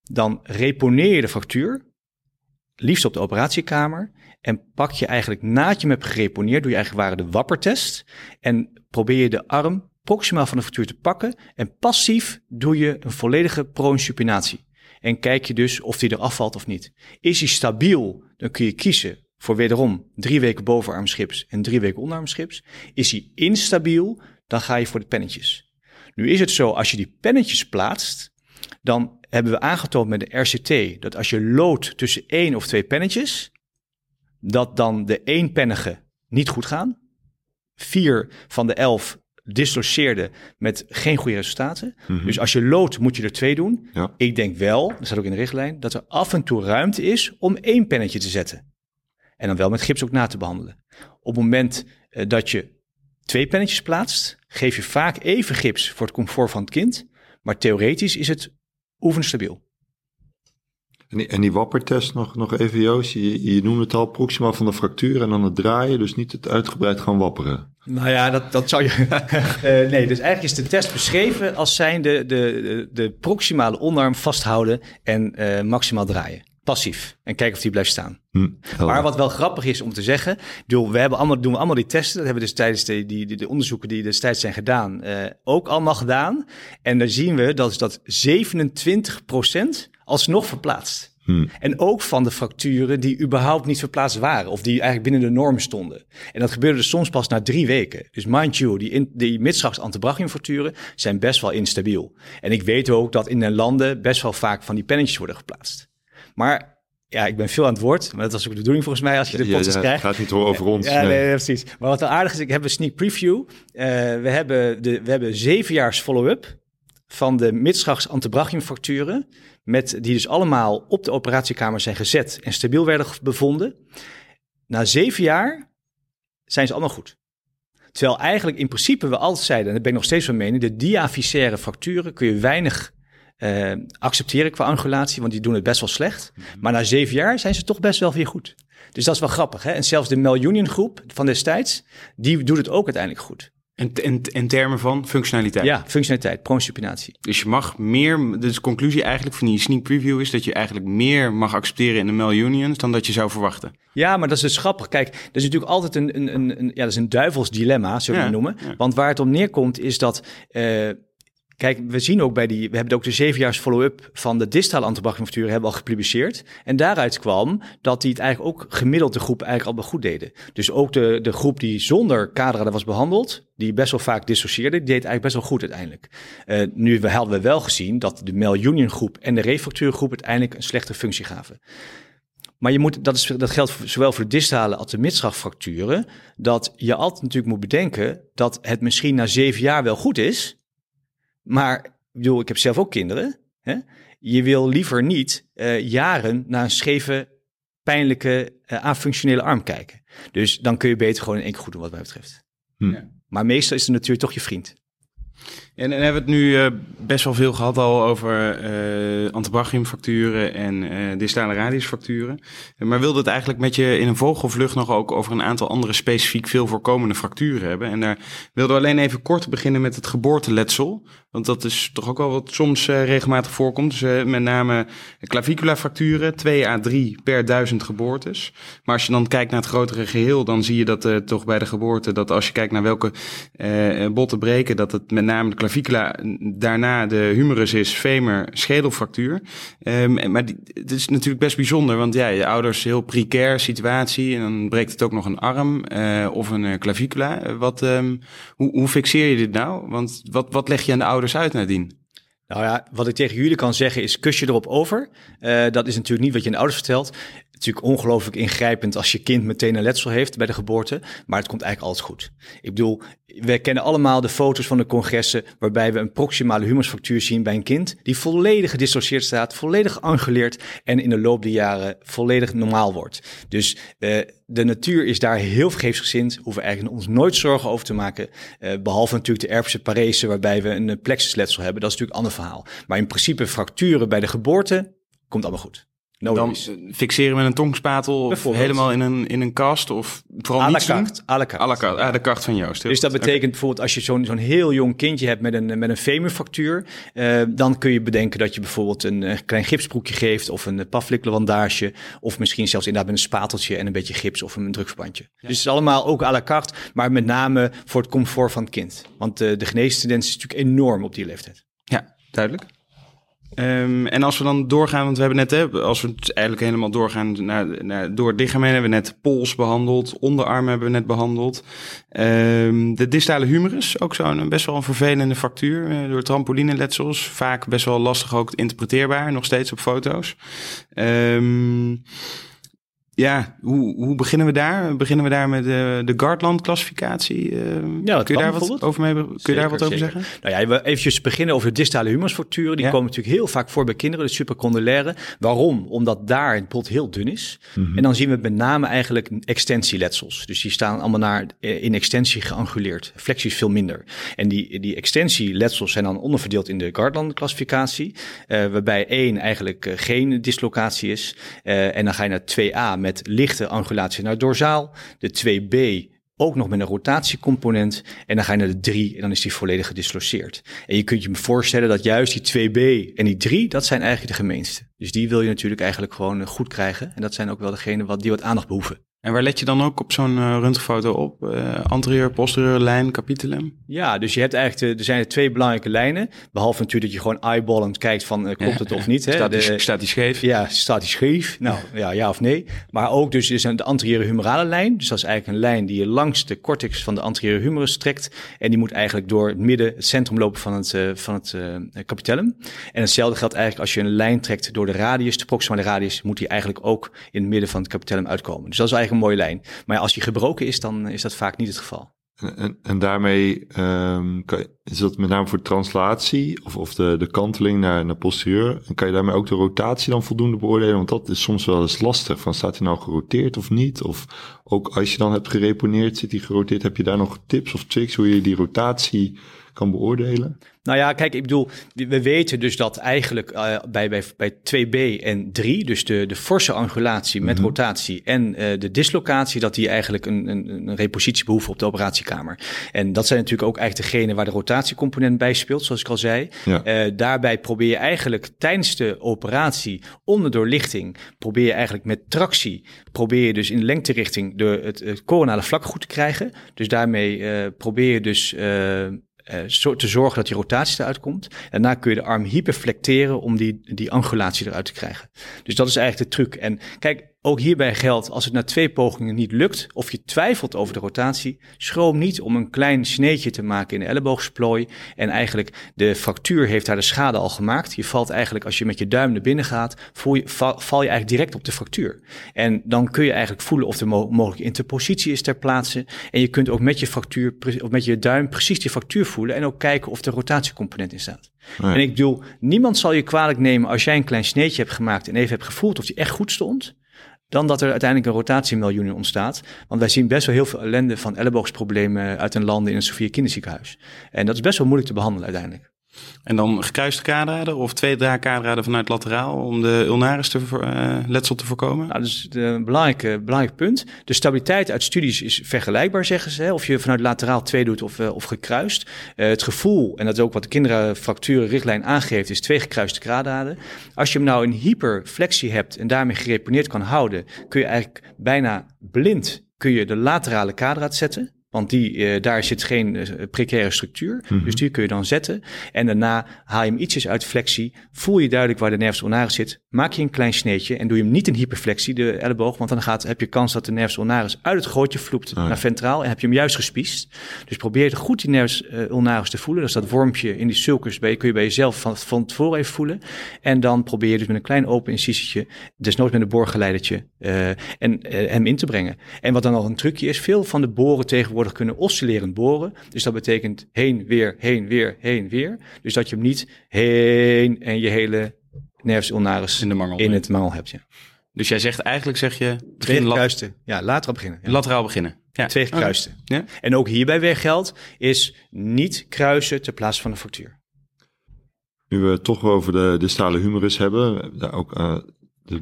dan reponeer je de fractuur liefst op de operatiekamer. En pak je eigenlijk nadat je hem hebt gereponeerd, doe je eigenlijk waar de wappertest. En probeer je de arm proximaal van de fractuur te pakken. En passief doe je een volledige proinsupinatie. En kijk je dus of die er afvalt of niet. Is hij stabiel, dan kun je kiezen voor wederom drie weken bovenarmschips en drie weken onderarmschips. Is hij instabiel, dan ga je voor de pennetjes. Nu is het zo, als je die pennetjes plaatst, dan hebben we aangetoond met de RCT dat als je loodt tussen één of twee pennetjes, dat dan de eenpennige niet goed gaan. Vier van de elf disloceerde met geen goede resultaten. Mhm. Dus als je loodt, moet je er twee doen. Ja. Ik denk wel, dat staat ook in de richtlijn, dat er af en toe ruimte is om één pennetje te zetten. En dan wel met gips ook na te behandelen. Op het moment eh, dat je twee pennetjes plaatst, geef je vaak even gips voor het comfort van het kind. Maar theoretisch is het oefenstabiel. En die, en die wappertest nog, nog even, Joost. Je, je noemde het al, proximaal van de fractuur en dan het draaien. Dus niet het uitgebreid gaan wapperen. Nou ja, dat, dat zou je. Eh, nee, dus eigenlijk is de test beschreven als zijn de, de, de, de proximale onderarm vasthouden en eh, maximaal draaien. Passief. En kijken of die blijft staan. Hm, Maar wat wel grappig is om te zeggen, bedoel, we hebben allemaal, doen we allemaal die testen. Dat hebben we dus tijdens de, die, die, de onderzoeken die destijds zijn gedaan, eh, ook allemaal gedaan. En daar zien we dat, is dat 27% alsnog verplaatst. Hm. En ook van de fracturen die überhaupt niet verplaatst waren. Of die eigenlijk binnen de norm stonden. En dat gebeurde dus soms pas na drie weken. Dus mind you, die, in, die zijn best wel instabiel. En ik weet ook dat in de landen best wel vaak van die pennetjes worden geplaatst. Maar ja, ik ben veel aan het woord. Maar dat was ook de bedoeling volgens mij als je de podcast ja, krijgt. gaat niet over ons. Ja, nee. precies. Maar wat wel aardig is, ik heb een sneak preview. Eh, we, hebben de, we hebben zevenjaars follow-up van de midschachts antebrachiumfracturen. Met, die dus allemaal op de operatiekamer zijn gezet en stabiel werden bevonden. Na zeven jaar zijn ze allemaal goed. Terwijl eigenlijk in principe we altijd zeiden, en daar ben ik nog steeds van mening, de diavisaire fracturen kun je weinig eh, accepteren qua angulatie, want die doen het best wel slecht. Maar na zeven jaar zijn ze toch best wel weer goed. Dus dat is wel grappig. Hè? En zelfs de Mel Union groep van destijds, die doet het ook uiteindelijk goed. In, in, in termen van functionaliteit. Ja, functionaliteit, prosupinatie. Dus je mag meer, dus de conclusie eigenlijk van die sneak preview is dat je eigenlijk meer mag accepteren in de mail unions dan dat je zou verwachten. Ja, maar dat is dus grappig. Kijk, dat is natuurlijk altijd een, een, een, een- ja, dat is een duivels dilemma, zullen we Ja, noemen. ja. Want waar het om neerkomt is dat, eh, kijk, we zien ook bij die, we hebben ook de zevenjaars follow-up van de distale antibrachiumfracturen hebben al gepubliceerd. En daaruit kwam dat die het eigenlijk ook gemiddeld de groep eigenlijk al wel goed deden. Dus ook de, de groep die zonder kaderen was behandeld, die best wel vaak dissocieerde, die deed eigenlijk best wel goed uiteindelijk. Eh, nu hadden we wel gezien dat de Mel Union groep en de refractuurgroep uiteindelijk een slechte functie gaven. Maar je moet, dat, is, dat geldt zowel voor de distale als de midschachtfracturen. Dat je altijd natuurlijk moet bedenken dat het misschien na zeven jaar wel goed is. Maar ik bedoel, ik heb zelf ook kinderen. Hè? Je wil liever niet eh, jaren naar een scheve, pijnlijke, eh afunctionele arm kijken. Dus dan kun je beter gewoon in één keer goed doen wat mij betreft. Hm. Ja. Maar meestal is de natuur toch je vriend. En, en hebben we het nu eh, best wel veel gehad al over eh antebrachiumfracturen en eh distale radiusfracturen. Maar wilde het eigenlijk met je in een vogelvlucht nog ook over een aantal andere specifiek veel voorkomende fracturen hebben. En daar wilden we alleen even kort beginnen met het geboorteletsel. Want dat is toch ook wel wat soms regelmatig voorkomt. Dus met name claviculafracturen, 2 à 3 per duizend geboortes. Maar als je dan kijkt naar het grotere geheel, dan zie je dat toch bij de geboorte, dat als je kijkt naar welke botten breken, dat het met name de clavicula, daarna de humerus is, femur, schedelfractuur. Ehm, maar het is natuurlijk best bijzonder, want ja, je ouders heel precaire situatie en dan breekt het ook nog een arm eh, of een eh, clavicula. Wat, ehm, hoe, hoe fixeer je dit nou? Want wat, wat leg je aan de ouders uit nadien? Nou ja, wat ik tegen jullie kan zeggen is kus je erop over. Eh, dat is natuurlijk niet wat je aan de ouders vertelt. Natuurlijk ongelooflijk ingrijpend als je kind meteen een letsel heeft bij de geboorte. Maar het komt eigenlijk altijd goed. Ik bedoel, we kennen allemaal de foto's van de congressen waarbij we een proximale humerusfractuur zien bij een kind die volledig gedissocieerd staat, volledig geanguleerd en in de loop der jaren volledig normaal wordt. Dus eh, de natuur is daar heel vergeefsgezind, hoeven we eigenlijk ons nooit zorgen over te maken. Eh, behalve natuurlijk de erfse parese waarbij we een plexusletsel hebben, dat is natuurlijk een ander verhaal. Maar in principe fracturen bij de geboorte komt allemaal goed. No Dan worries. fixeren met een tongspatel of helemaal in een, in een kast of vooral À la carte, à la carte. À la carte, ah, de kaart van Joost. Dus dat betekent bijvoorbeeld als je zo'n zo'n heel jong kindje hebt met een, met een femurfractuur, eh, dan kun je bedenken dat je bijvoorbeeld een eh, klein gipsbroekje geeft of een uh, of misschien zelfs inderdaad met een spateltje en een beetje gips of een drukverbandje. Dus het is allemaal ook à la carte, maar met name voor het comfort van het kind. Want de geneestendens is natuurlijk enorm op die leeftijd. Ja, duidelijk. Ehm, en als we dan doorgaan, want we hebben net, hè, als we eigenlijk helemaal doorgaan naar, naar, door het lichaam hebben we net pols behandeld, onderarmen hebben we net behandeld. Ehm, de distale humerus, ook zo'n best wel een vervelende fractuur uh, door trampolineletsels. Vaak best wel lastig ook interpreteerbaar, nog steeds op foto's. Um, ja, hoe, hoe beginnen we daar? Beginnen we daar met de, de Gardland-classificatie? Uh, ja, kun je daar wat over, mee, kun je daar wat over zeggen? Nou ja, we eventjes beginnen over de distale humerusfracturen. Die komen natuurlijk heel vaak voor bij kinderen, de supracondylare. Waarom? Omdat daar het bot heel dun is. Mhm. En dan zien we met name eigenlijk extensieletsels. Dus die staan allemaal naar, eh, in extensie geanguleerd. Flexie is veel minder. En die, die extensieletsels zijn dan onderverdeeld in de Gardland-classificatie. Uh, waarbij één eigenlijk geen dislocatie is. en dan ga je naar 2a met met lichte angulatie naar dorsaal. De 2B ook nog met een rotatiecomponent. En dan ga je naar de 3 en dan is die volledig gedisloceerd. En je kunt je voorstellen dat juist die 2B en die 3, dat zijn eigenlijk de gemeenste. Dus die wil je natuurlijk eigenlijk gewoon goed krijgen. En dat zijn ook wel degenen wat, die wat aandacht behoeven. En waar let je dan ook op zo'n uh, röntgenfoto op? Uh, anterieur, posterieur lijn, capitulum? Ja, dus je hebt eigenlijk, de, er zijn er twee belangrijke lijnen. Behalve natuurlijk dat je gewoon eyeballend kijkt van uh, klopt het of niet. Hè? Staat, die, staat die scheef? Ja, staat die scheef? Nou, ja, ja of nee. Maar ook dus is de anteriore humerale lijn. Dus dat is eigenlijk een lijn die je langs de cortex van de anteriore humerus trekt. En die moet eigenlijk door het midden, het centrum lopen van het, van het capitellum. En hetzelfde geldt eigenlijk als je een lijn trekt door de radius, de proximale radius, moet die eigenlijk ook in het midden van het capitellum uitkomen. Dus dat is eigenlijk een mooie lijn. Maar als die gebroken is, dan is dat vaak niet het geval. En, en daarmee um, kan, is dat met name voor translatie of, of de, de kanteling naar, naar posterieur. En kan je daarmee ook de rotatie dan voldoende beoordelen? Want dat is soms wel eens lastig. Van staat hij nou geroteerd of niet? Of ook als je dan hebt gereponeerd, zit hij geroteerd. Heb je daar nog tips of tricks hoe je die rotatie kan beoordelen? Nou ja, kijk, ik bedoel, we weten dus dat eigenlijk uh, bij, bij, bij 2B en 3, dus de, de forse angulatie met mhm. rotatie en uh, de dislocatie, dat die eigenlijk een, een, een repositie behoeven op de operatiekamer. En dat zijn natuurlijk ook eigenlijk degene waar de rotatiecomponent bij speelt, zoals ik al zei. Ja. Uh, daarbij probeer je eigenlijk tijdens de operatie onder doorlichting, probeer je eigenlijk met tractie, probeer je dus in de lengterichting de, het, het coronale vlak goed te krijgen. Dus daarmee probeer je dus uh, te zorgen dat die rotatie eruit komt. Daarna kun je de arm hyperflecteren om die, die angulatie eruit te krijgen. Dus dat is eigenlijk de truc. En kijk, ook hierbij geldt, als het na twee pogingen niet lukt, of je twijfelt over de rotatie, schroom niet om een klein sneetje te maken in de elleboogsploooi. En eigenlijk, de fractuur heeft daar de schade al gemaakt. Je valt eigenlijk, als je met je duim naar binnen gaat, voel je, val, val je eigenlijk direct op de fractuur. En dan kun je eigenlijk voelen of er mo mogelijke interpositie is ter plaatse. En je kunt ook met je fractuur, of met je duim precies die fractuur voelen en ook kijken of de rotatiecomponent in staat. En ik bedoel, niemand zal je kwalijk nemen als jij een klein sneetje hebt gemaakt en even hebt gevoeld of die echt goed stond dan dat er uiteindelijk een rotatiemiljoen ontstaat. Want wij zien best wel heel veel ellende van elleboogsproblemen uit een landen in een Sofia kinderziekenhuis. En dat is best wel moeilijk te behandelen uiteindelijk. En dan gekruiste kaderraden of twee draadkaderraden vanuit lateraal om de ulnaris te, uh, letsel te voorkomen? Nou, dat is een belangrijk, belangrijk punt. De stabiliteit uit studies is vergelijkbaar, zeggen ze. Hè? Of je vanuit lateraal twee doet of, uh, of gekruist. Uh, het gevoel, en dat is ook wat de kinderenfracturenrichtlijn aangeeft, is twee gekruiste kaderraden. Als je hem nou in hyperflexie hebt en daarmee gereponeerd kan houden, kun je eigenlijk bijna blind kun je de laterale kaderraad zetten. Want die, uh, daar zit geen uh, precaire structuur. Mm -hmm. Dus die kun je dan zetten. En daarna haal je hem ietsjes uit flexie. Voel je duidelijk waar de nervus ulnaris zit. Maak je een klein sneetje en doe je hem niet in hyperflexie, de elleboog. Want dan gaat, heb je kans dat de nervus ulnaris uit het gootje vloept oh, naar ventraal. En heb je hem juist gespiest. Dus probeer goed die nervus uh, ulnaris te voelen. Dus dat wormpje in die sulcus bij, kun je bij jezelf van, van tevoren even voelen. En dan probeer je dus met een klein open incisietje, desnoods met een boorgeleidertje, en hem in te brengen. En wat dan nog een trucje is, veel van de boren tegenwoordig kunnen oscillerend boren. Dus dat betekent heen, weer, heen, weer, heen, weer. Dus dat je hem niet heen en je hele nervus ulnaris in, de mangel in het mangel hebt. Ja. Dus jij zegt eigenlijk, zeg je... Twee gekruisten. Ja, lateraal beginnen. Ja. Lateraal beginnen. Ja. Twee gekruisten. Ja. En ook hierbij weer geldt, is niet kruisen ter plaatse van de fractuur. Nu we het toch over de distale humerus hebben, daar ook uh,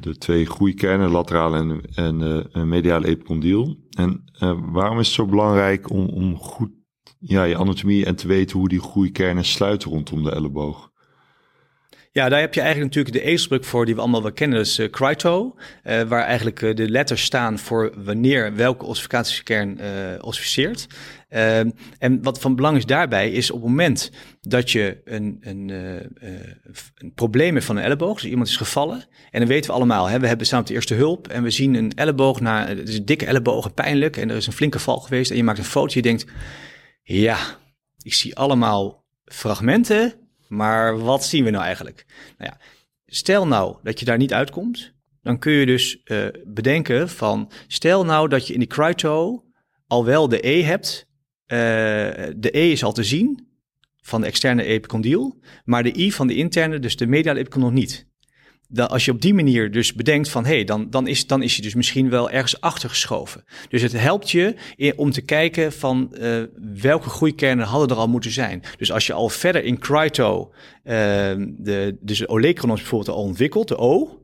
de, twee groeikernen, lateraal en, en uh, mediale epicondyl. En uh, waarom is het zo belangrijk om, om goed ja, je anatomie en te weten hoe die groeikernen sluiten rondom de elleboog? Ja, daar heb je eigenlijk natuurlijk de ezelsbrug voor die we allemaal wel kennen, is uh, Cryto, uh, waar eigenlijk uh, de letters staan voor wanneer welke ossificatiekern ossificeert. En wat van belang is daarbij, is op het moment dat je een, een, een probleem hebt van een elleboog, dus iemand is gevallen, en dan weten we allemaal, hè, we hebben samen de eerste hulp en we zien een elleboog, na, het is dikke elleboog, pijnlijk, en er is een flinke val geweest, en je maakt een foto, je denkt, ja, ik zie allemaal fragmenten, maar wat zien we nou eigenlijk? Nou ja, stel nou dat je daar niet uitkomt, dan kun je dus uh, bedenken van, stel nou dat je in die Cryto al wel de E hebt, uh, de E is al te zien van de externe epicondyl, maar de I van de interne, dus de mediale epicondyle niet als je op die manier dus bedenkt van hé, hey, dan, dan, is, dan is je dus misschien wel ergens achtergeschoven. Dus het helpt je om te kijken van uh, welke groeikernen hadden er al moeten zijn. Dus als je al verder in Cryto, uh, de, dus de olecronos bijvoorbeeld al ontwikkelt, de O,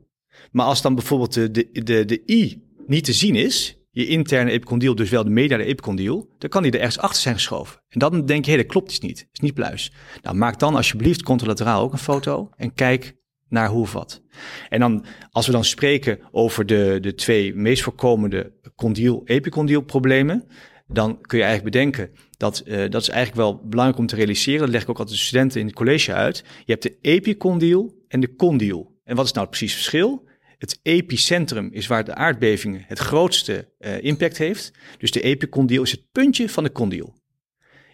maar als dan bijvoorbeeld de, de, de, de I niet te zien is, je interne epicondyl, dus wel de mediale epicondyl, dan kan die er ergens achter zijn geschoven. En dan denk je, hé, dat klopt iets niet, is niet pluis. Nou, maak dan alsjeblieft contralateraal ook een foto en kijk naar hoe of wat. En dan, als we dan spreken over de, de twee meest voorkomende condyl-epicondyl problemen, dan kun je eigenlijk bedenken dat uh, dat is eigenlijk wel belangrijk om te realiseren. Dat leg ik ook altijd de studenten in het college uit. Je hebt de epicondyl en de condyl. En wat is nou het precies verschil? Het epicentrum is waar de aardbevingen het grootste uh, impact heeft. Dus de epicondyl is het puntje van de condyl.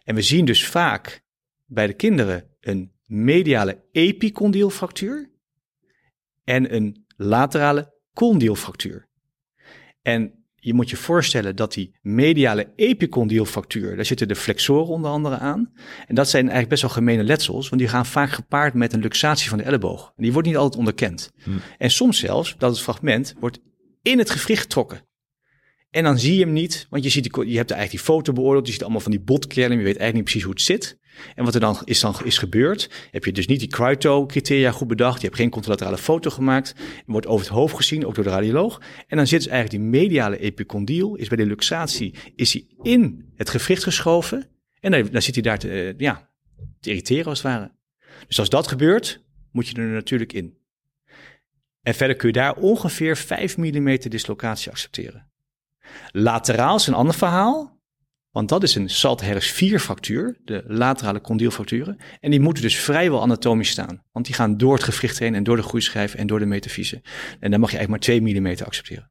En we zien dus vaak bij de kinderen een mediale epicondylfractuur en een laterale condylfractuur. En je moet je voorstellen dat die mediale epicondylfractuur, daar zitten de flexoren onder andere aan. En dat zijn eigenlijk best wel gemene letsels, want die gaan vaak gepaard met een luxatie van de elleboog. En die wordt niet altijd onderkend. Hm. En soms zelfs dat het fragment wordt in het gewricht getrokken. En dan zie je hem niet, want je, ziet die, je hebt eigenlijk die foto beoordeeld. Je ziet allemaal van die botkernen. Je weet eigenlijk niet precies hoe het zit. En wat er dan is, dan is gebeurd, heb je dus niet die Cryto-criteria goed bedacht. Je hebt geen contralaterale foto gemaakt. Wordt over het hoofd gezien, ook door de radioloog. En dan zit dus eigenlijk die mediale epicondyl, is bij de luxatie, is hij in het gewricht geschoven. En dan, zit hij daar te, uh, ja, te irriteren als het ware. Dus als dat gebeurt, moet je er natuurlijk in. En verder kun je daar ongeveer 5 mm dislocatie accepteren. Lateraal is een ander verhaal. Want dat is een Saltherres 4 fractuur, de laterale condylfracturen. En die moeten dus vrijwel anatomisch staan. Want die gaan door het gewricht heen en door de groeischijf en door de metafyse. En dan mag je eigenlijk maar 2 mm accepteren.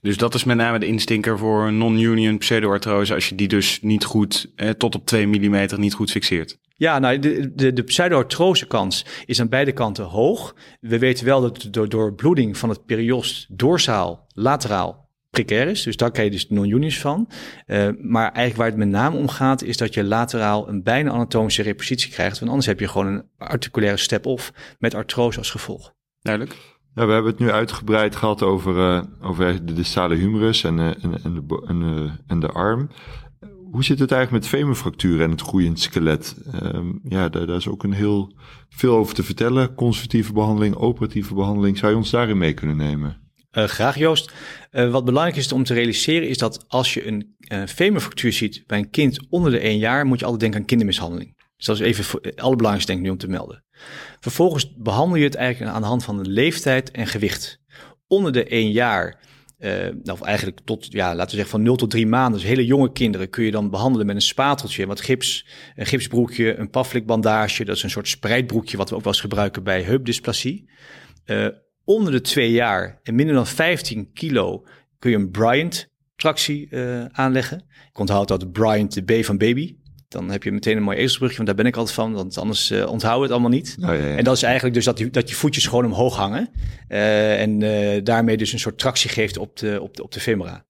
Dus dat is met name de instinker voor non-union pseudoartrose, als je die dus niet goed, eh, tot op 2 mm niet goed fixeert. Ja, nou, de, de, de kans is aan beide kanten hoog. We weten wel dat door, door bloeding van het periost dorsaal, lateraal precair is. Dus daar krijg je dus non-unions van. Uh, maar eigenlijk waar het met name om gaat, is dat je lateraal een bijna anatomische repositie krijgt. Want anders heb je gewoon een articulaire step-off met artrose als gevolg. Duidelijk. Ja, we hebben het nu uitgebreid gehad over, uh, over de distale humerus en, uh, en, en, de, en, en de arm. Hoe zit het eigenlijk met femurfracturen en het groeiend skelet? Um, ja, daar, daar, is ook een heel veel over te vertellen. Conservatieve behandeling, operatieve behandeling. Zou je ons daarin mee kunnen nemen? Uh, graag Joost. Uh, wat belangrijk is om te realiseren is dat als je een uh, femurfractuur ziet bij een kind onder de 1 jaar, moet je altijd denken aan kindermishandeling. Dus dat is even het allerbelangrijkste denk ik nu om te melden. Vervolgens behandel je het eigenlijk aan de hand van de leeftijd en gewicht. Onder de 1 jaar, of eigenlijk tot, ja, laten we zeggen van 0 tot 3 maanden, dus hele jonge kinderen, kun je dan behandelen met een spateltje, wat gips, een gipsbroekje, een paflikbandage, dat is een soort spreidbroekje wat we ook wel eens gebruiken bij heupdysplasie onder de twee jaar en minder dan 15 kilo kun je een Bryant tractie uh, aanleggen. Ik onthoud dat Bryant de B van baby. Dan heb je meteen een mooi ezelsbrugje, want daar ben ik altijd van, want anders uh, onthouden we het allemaal niet. Oh, ja, ja. En dat is eigenlijk dus dat, die, dat je voetjes gewoon omhoog hangen. Uh, en daarmee dus een soort tractie geeft op de, op de, op de femora.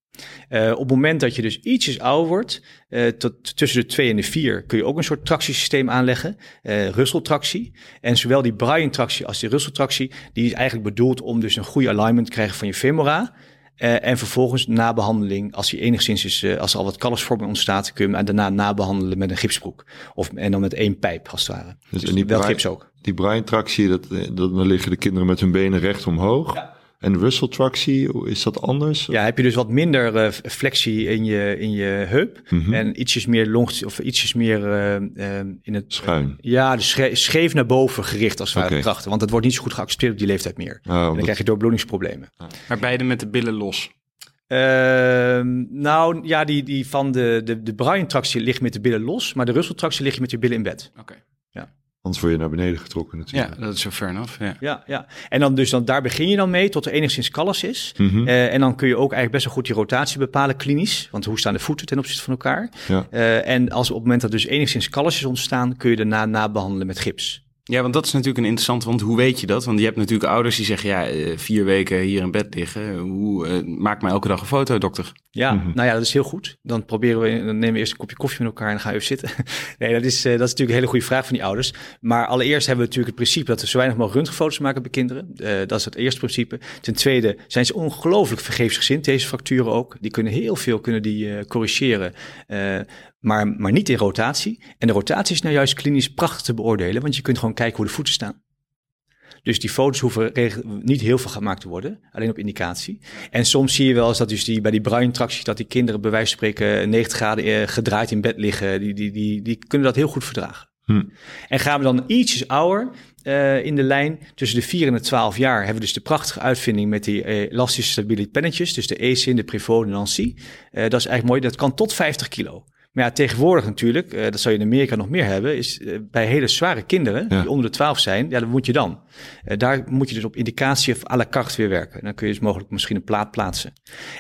Uh, op het moment dat je dus ietsjes ouder wordt, uh, tot, tussen de 2 en de 4, kun je ook een soort tractiesysteem aanleggen, uh, Russell-tractie. En zowel die Bryan-tractie als die Russell-tractie, die is eigenlijk bedoeld om dus een goede alignment te krijgen van je femora. Uh, en vervolgens na behandeling, als hij enigszins is, uh, als er al wat kalfsvorming ontstaat, kun je hem daarna nabehandelen met een gipsbroek. Of, en dan met één pijp, als het ware. Dus, dus wel gips ook. Die Brian-tractie, dat, dat, dan liggen de kinderen met hun benen recht omhoog. Ja. En Russell tractie, hoe is dat anders? Ja, heb je dus wat minder uh, flexie in je, in je heup. Mhm. En ietsjes meer longt, of ietsjes meer uh, uh, in het... Schuin. ja, dus sche scheef naar boven gericht als het krachten. Want dat wordt niet zo goed geaccepteerd op die leeftijd meer. Oh, En dan dat- krijg je doorbloedingsproblemen. Maar beide met de billen los. Ehm, nou, ja, die, die van de, de, de Brian-tractie ligt met de billen los. Maar de Russell-tractie ligt je met je billen in bed. Oké. Anders word je naar beneden getrokken Ja, natuurlijk. dat is zo fair enough. Ja. Ja, ja. En dan dus dan, daar begin je dan mee tot er enigszins callus is. Mhm. Eh, en dan kun je ook eigenlijk best wel goed die rotatie bepalen klinisch. Want hoe staan de voeten ten opzichte van elkaar? Ja. Eh, en als op het moment dat dus enigszins callus is ontstaan, kun je daarna nabehandelen met gips. Ja, want dat is natuurlijk een interessant, want hoe weet je dat? Want je hebt natuurlijk ouders die zeggen, ja, eh, vier weken hier in bed liggen. Hoe, eh, maak maar elke dag een foto, dokter. Ja, Mhm. nou ja, dat is heel goed. Dan proberen we, dan nemen we eerst een kopje koffie met elkaar en dan gaan we even zitten. nee, dat is, eh, dat is natuurlijk een hele goede vraag van die ouders. Maar allereerst hebben we natuurlijk het principe dat we zo weinig mogelijk röntgenfoto's maken bij kinderen. Eh, dat is het eerste principe. Ten tweede zijn ze ongelooflijk vergeefsgezind, deze fracturen ook. Die kunnen heel veel kunnen die, eh, corrigeren, eh, maar, maar niet in rotatie. En de rotatie is nou juist klinisch prachtig te beoordelen, want je kunt gewoon kijken hoe de voeten staan. Dus die foto's hoeven niet heel veel gemaakt te worden, alleen op indicatie. En soms zie je wel eens dat dus die, bij die Brian-tractie, dat die kinderen bij wijze van spreken 90 graden eh, gedraaid in bed liggen. Die, die, die, die kunnen dat heel goed verdragen. Hm. En gaan we dan ietsjes ouder eh, in de lijn, tussen de 4 en de 12 jaar, hebben we dus de prachtige uitvinding met die eh, elastische stabiele pennetjes. Dus de ESIN, de Prevot, de Nancy. Dat is eigenlijk mooi, dat kan tot 50 kilo. Maar ja, tegenwoordig natuurlijk, eh, dat zou je in Amerika nog meer hebben, is eh, bij hele zware kinderen Ja. die onder de 12 zijn, ja, dan moet je dan. Eh, daar moet je dus op indicatie of à la carte weer werken. Dan kun je dus mogelijk misschien een plaat plaatsen.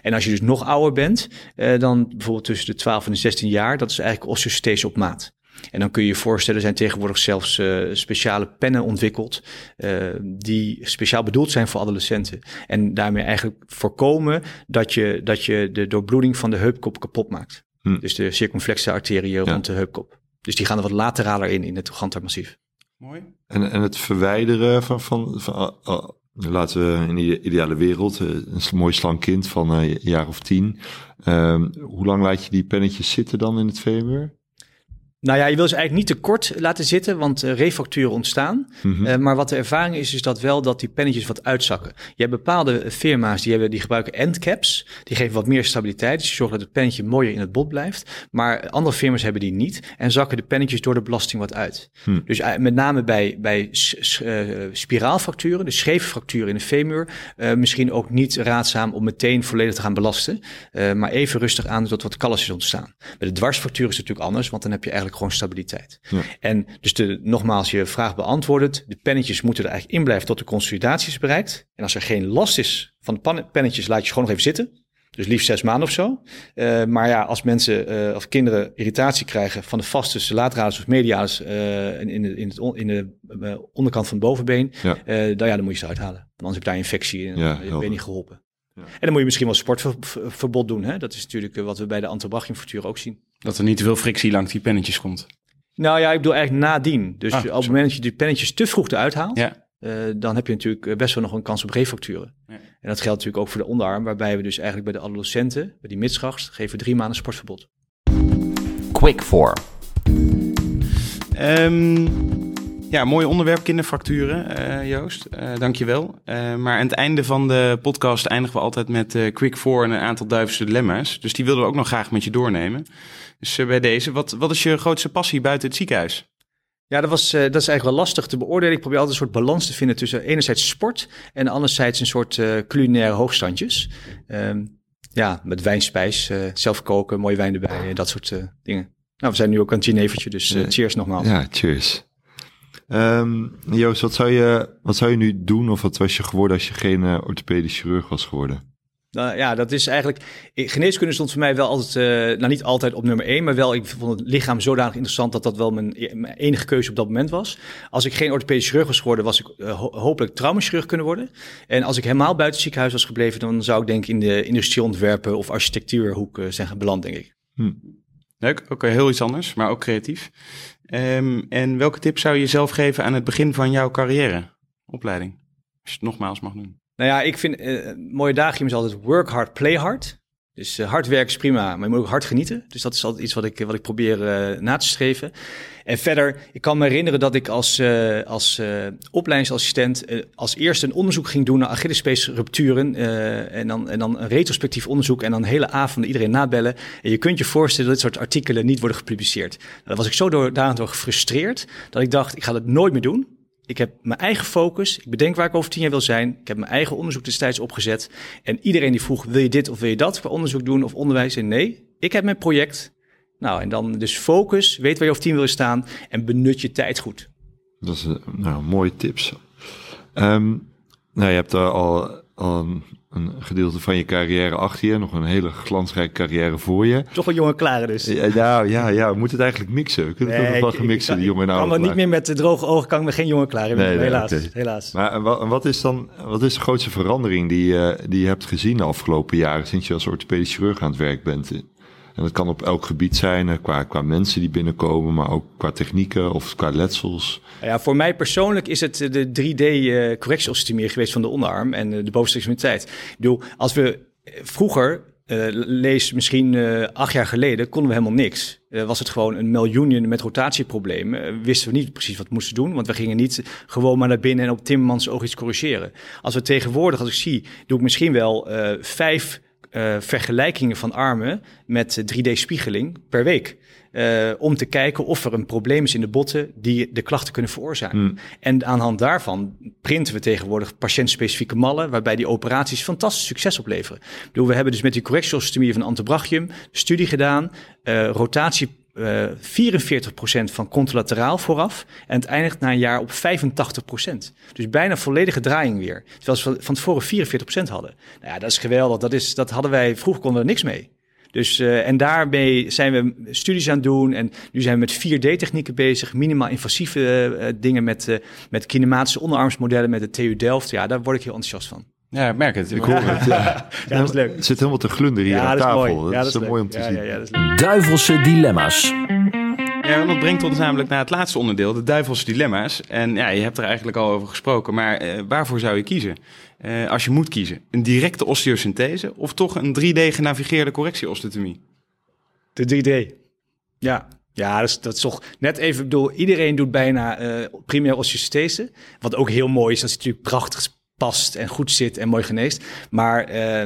En als je dus nog ouder bent, dan bijvoorbeeld tussen de 12 en de 16 jaar, dat is eigenlijk osteosynthese op maat. En dan kun je je voorstellen, er zijn tegenwoordig zelfs speciale pennen ontwikkeld, die speciaal bedoeld zijn voor adolescenten. En daarmee eigenlijk voorkomen dat je, dat je de doorbloeding van de heupkop kapot maakt. Hm. Dus de circumflexe arteriën rond de heupkop. Dus die gaan er wat lateraler in, in het trochantermassief. Mooi. En, en het verwijderen van, van, van ah, ah, laten we in de ideale wereld, eh, een mooi slank kind van eh, een jaar of tien. Ehm, hoe lang laat je die pennetjes zitten dan in het femur? Nou ja, je wil ze eigenlijk niet te kort laten zitten, want eh, refracturen ontstaan. Mhm. Eh, maar wat de ervaring is, is dat wel dat die pennetjes wat uitzakken. Je hebt bepaalde firma's die, hebben, die gebruiken endcaps. Die geven wat meer stabiliteit, dus die zorgen dat het pennetje mooier in het bot blijft. Maar andere firma's hebben die niet en zakken de pennetjes door de belasting wat uit. Hm. Dus eh, met name bij, bij spiraalfracturen, dus scheve fracturen in de femur, misschien ook niet raadzaam om meteen volledig te gaan belasten. maar even rustig aan tot wat callus is ontstaan. Bij de dwarsfractuur is het natuurlijk anders, want dan heb je eigenlijk gewoon stabiliteit. Ja. En dus de, nogmaals, je vraag beantwoordend. De pennetjes moeten er eigenlijk in blijven tot de consolidatie is bereikt. En als er geen last is van de pennetjes, laat je gewoon nog even zitten. Dus liefst zes maanden of zo. Eh, maar ja, als mensen eh, of kinderen irritatie krijgen van de vastus, lateralis of medialis eh, in, in, het on- in de onderkant van het bovenbeen, Ja. dan, ja, dan moet je ze uithalen. Want anders heb je daar infectie en Ja, dan ben je niet geholpen. Ja. En dan moet je misschien wel sportverbod doen. Hè? Dat is natuurlijk wat we bij de antebrachiumfractuur ook zien. Dat er niet te veel frictie langs die pennetjes komt. Nou ja, ik bedoel eigenlijk nadien. Dus Ah, op het moment dat je die pennetjes te vroeg eruit haalt, Ja. eh, dan heb je natuurlijk best wel nog een kans op refracturen. Ja. En dat geldt natuurlijk ook voor de onderarm, waarbij we dus eigenlijk bij de adolescenten, bij die midschachts, geven we drie maanden sportverbod. Quick for. Ehm, ja, mooi onderwerp, kinderfracturen, eh Joost. Eh dankjewel. Eh maar aan het einde van de podcast eindigen we altijd met eh, quick four en een aantal duivelse dilemma's. Dus die wilden we ook nog graag met je doornemen. Dus eh, bij deze, wat, wat is je grootste passie buiten het ziekenhuis? Ja, dat, was, eh, dat is eigenlijk wel lastig te beoordelen. Ik probeer altijd een soort balans te vinden tussen enerzijds sport en anderzijds een soort eh, culinaire hoogstandjes. Ehm, ja, met wijnspijs, eh, zelf koken, mooie wijn erbij, eh, dat soort eh, dingen. Nou, we zijn nu ook aan het Genevertje, dus cheers nogmaals. Ja, cheers. Ehm, Joost, wat zou, je, wat zou je nu doen of wat was je geworden als je geen eh, orthopedisch chirurg was geworden? Nou ja, dat is eigenlijk. Geneeskunde stond voor mij wel altijd, eh, nou niet altijd op nummer één, maar wel, ik vond het lichaam zodanig interessant dat dat wel mijn, mijn enige keuze op dat moment was. Als ik geen orthopedisch chirurg was geworden, was ik eh, ho- hopelijk traumachirurg kunnen worden. En als ik helemaal buiten het ziekenhuis was gebleven, dan zou ik denk ik in de industrieontwerpen of architectuurhoek eh, zijn beland, denk ik. Leuk, ook heel iets anders, maar ook creatief. Ehm, en welke tip zou je jezelf geven aan het begin van jouw carrière, opleiding? Als je het nogmaals mag doen. Nou ja, ik vind eh, een mooie dagen is altijd work hard, play hard. Dus uh, hard werken is prima, maar je moet ook hard genieten. Dus dat is altijd iets wat ik, wat ik probeer uh, na te streven. En verder, ik kan me herinneren dat ik als, als opleidingsassistent als eerste een onderzoek ging doen naar Achillespeesrupturen. en, dan, en dan een retrospectief onderzoek en dan hele avond iedereen nabellen. En je kunt je voorstellen dat dit soort artikelen niet worden gepubliceerd. Nou, was ik zo door, gefrustreerd dat ik dacht, ik ga dat nooit meer doen. Ik heb mijn eigen focus. Ik bedenk waar ik over tien jaar wil zijn. Ik heb mijn eigen onderzoek destijds opgezet. En iedereen die vroeg, wil je dit of wil je dat voor onderzoek doen of onderwijs? En nee, ik heb mijn project. Nou, en dan dus focus, weet waar je over tien wil staan en benut je tijd goed. Dat is nou, mooie tips. Um, nou, je hebt al, al gedeelte van je carrière achter je. Nog een hele glansrijke carrière voor je. Toch een jonge klare dus. Ja, ja, ja, we moeten het eigenlijk mixen. We kunnen het nog wel gemixen, die jonge en oude Kan maar niet meer met de droge ogen, kan ik geen jonge klare nee, helaas, helaas. Maar wat, wat, is dan, wat is de grootste verandering die, uh, die je hebt gezien de afgelopen jaren... sinds je als orthopedisch chirurg aan het werk bent? En dat kan op elk gebied zijn, qua, qua mensen die binnenkomen, maar ook qua technieken of qua letsels. Ja, voor mij persoonlijk is het de 3D-correctieostomie geweest van de onderarm en de bovenste extremiteit. Ik bedoel, als we vroeger lees misschien acht jaar geleden, konden we helemaal niks. Was het gewoon een miljoen met rotatieproblemen. wisten we niet precies wat we moesten doen, want we gingen niet gewoon maar naar binnen en op Timmermans oog iets corrigeren. Als we tegenwoordig, als ik zie, doe ik misschien wel vijf uh, vergelijkingen van armen met 3D-spiegeling per week. Uh, om te kijken of er een probleem is in de botten die de klachten kunnen veroorzaken. Hmm. En aan de hand daarvan printen we tegenwoordig patiëntspecifieke mallen, waarbij die operaties fantastisch succes opleveren. Ik bedoel, we hebben dus met die correctiostomie van antebrachium studie gedaan, uh, rotatie uh, eh, 44% van contralateraal vooraf. En het eindigt na een jaar op 85%. Dus bijna volledige draaiing weer. Terwijl ze van tevoren 44% hadden. Nou ja, dat is geweldig. Dat, is, dat hadden wij, vroeger konden we niks mee. Dus, uh, en daarmee zijn we studies aan het doen. En nu zijn we met 4D-technieken bezig. Minimaal invasieve uh, dingen met, met kinematische onderarmsmodellen met de TU Delft. Ja, daar word ik heel enthousiast van. Ja, ik merk het. Ik hoor het. Ja. ja, dat is leuk. Het zit helemaal te glunderen hier aan tafel. Dat, is, mooi om te zien. Ja, ja, Duivelse dilemma's. Ja, dat brengt ons namelijk naar het laatste onderdeel, de duivelse dilemma's. En ja, je hebt er eigenlijk al over gesproken, maar uh, waarvoor zou je kiezen? Uh, als je moet kiezen, een directe osteosynthese of toch een 3D-genavigeerde correctieosteotomie? De 3D. Ja, ja, dat is, dat is toch net even, ik bedoel, iedereen doet bijna uh, primaire osteosynthese. Wat ook heel mooi is, dat is natuurlijk prachtig past en goed zit en mooi geneest. Maar uh,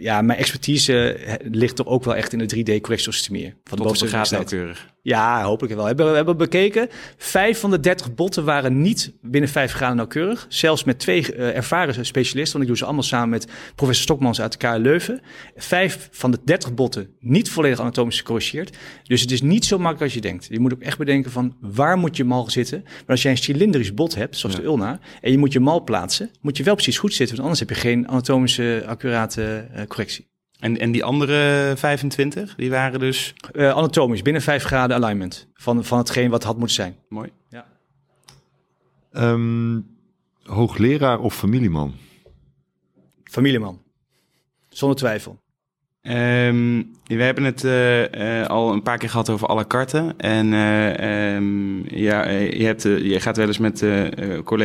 ja, mijn expertise ligt toch ook wel echt in de 3D-correctiostomie. Van de bovenste graad nauwkeurig. Ja, hopelijk wel. Hebben, we hebben bekeken. Vijf van de 30 botten waren niet binnen vijf graden nauwkeurig. Zelfs met twee uh, ervaren specialisten, want ik doe ze allemaal samen met professor Stokmans uit de KU Leuven. Vijf van de 30 botten niet volledig anatomisch gecorrigeerd. Dus het is niet zo makkelijk als je denkt. Je moet ook echt bedenken van waar moet je mal zitten. Maar als jij een cilindrisch bot hebt, zoals de ulna, en je moet je mal plaatsen, moet je wel precies goed zitten, want anders heb je geen anatomische accurate uh, correctie. En, en die andere 25, die waren dus? Uh, anatomisch, binnen 5 graden alignment van, van hetgeen wat had moeten zijn. Mooi. Ja. Um, hoogleraar of familieman? Familieman, zonder twijfel. Um, we hebben het uh, uh, al een paar keer gehad over à la carte. En uh, um, ja, je, hebt, je gaat wel eens met,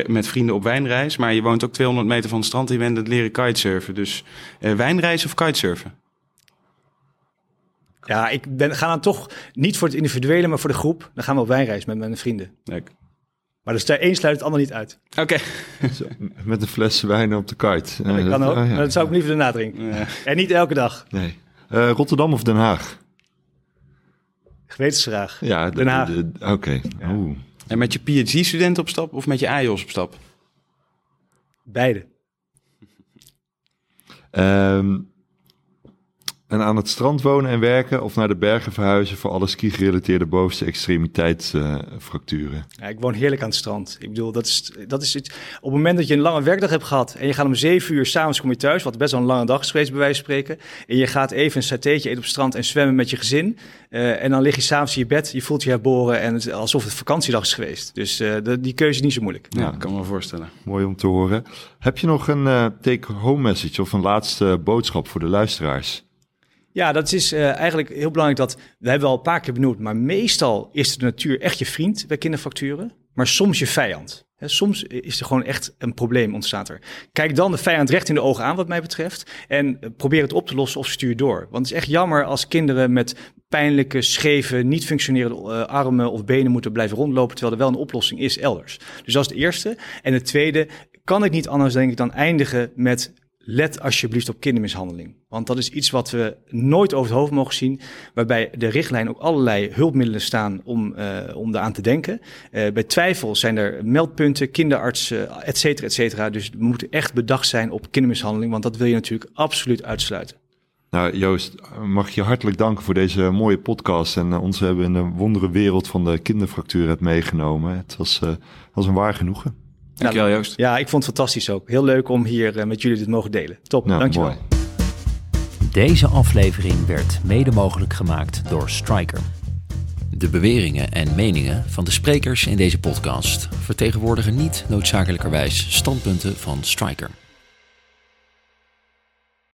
met vrienden op wijnreis. Maar je woont ook 200 meter van het strand en je bent het leren kitesurfen. Dus wijnreis of kitesurfen? Ja, ik ben, ga dan toch niet voor het individuele, maar voor de groep. Dan gaan we op wijnreis met mijn vrienden. Leuk. Maar dus daar één sluit het allemaal niet uit. Oké. Met een fles wijn op de kite. Ja, dat kan ook, oh, ja. dat zou ik liever erna drinken. Ja. En niet elke dag. Nee. Uh, Rotterdam of Den Haag? Gewetensvraag. Ja, Den Haag. Oké. Okay. En met je PhD-student op stap of met je AIOS op stap? Beide. Um, en aan het strand wonen en werken of naar de bergen verhuizen voor alle ski-gerelateerde bovenste extremiteitsfracturen? Uh, ja, ik woon heerlijk aan het strand. Ik bedoel, dat is, dat is iets. Op het moment dat je een lange werkdag hebt gehad en je gaat om zeven uur s'avonds kom je thuis, wat best wel een lange dag is geweest bij wijze van spreken, en je gaat even een satéetje eten op het strand en zwemmen met je gezin, uh, en dan lig je s'avonds in je bed, je voelt je herboren en het, alsof het vakantiedag is geweest. Dus uh, de, die keuze is niet zo moeilijk. Ja, kan me voorstellen. Mooi om te horen. Heb je nog een take-home message of een laatste boodschap voor de luisteraars? Ja, dat is uh, eigenlijk heel belangrijk dat, we hebben al een paar keer benoemd, maar meestal is de natuur echt je vriend bij kinderfacturen, maar soms je vijand. soms is er gewoon echt een probleem ontstaat er. Kijk dan de vijand recht in de ogen aan wat mij betreft en eh, probeer het op te lossen of stuur door. Want het is echt jammer als kinderen met pijnlijke, scheve, niet functionerende uh, armen of benen moeten blijven rondlopen, terwijl er wel een oplossing is elders. Dus dat is het eerste. En het tweede, kan ik niet anders denk ik dan eindigen met let alsjeblieft op kindermishandeling. Want dat is iets wat we nooit over het hoofd mogen zien. Waarbij de richtlijn ook allerlei hulpmiddelen staan om, uh, om daaraan te denken. Uh, bij twijfel zijn er meldpunten, kinderartsen, uh, et cetera, et cetera. Dus we moeten echt bedacht zijn op kindermishandeling. Want dat wil je natuurlijk absoluut uitsluiten. Nou, Joost, mag je hartelijk danken voor deze mooie podcast. En ons hebben in de wondere wereld van de kinderfractuur het meegenomen. Het was, was een waar genoegen. Dankjewel Joost. Ja, ik vond het fantastisch ook. Heel leuk om hier uh, met jullie dit mogen delen. Top, ja, dankjewel. Mooi. Deze aflevering werd mede mogelijk gemaakt door Striker. De beweringen en meningen van de sprekers in deze podcast vertegenwoordigen niet noodzakelijkerwijs standpunten van Striker.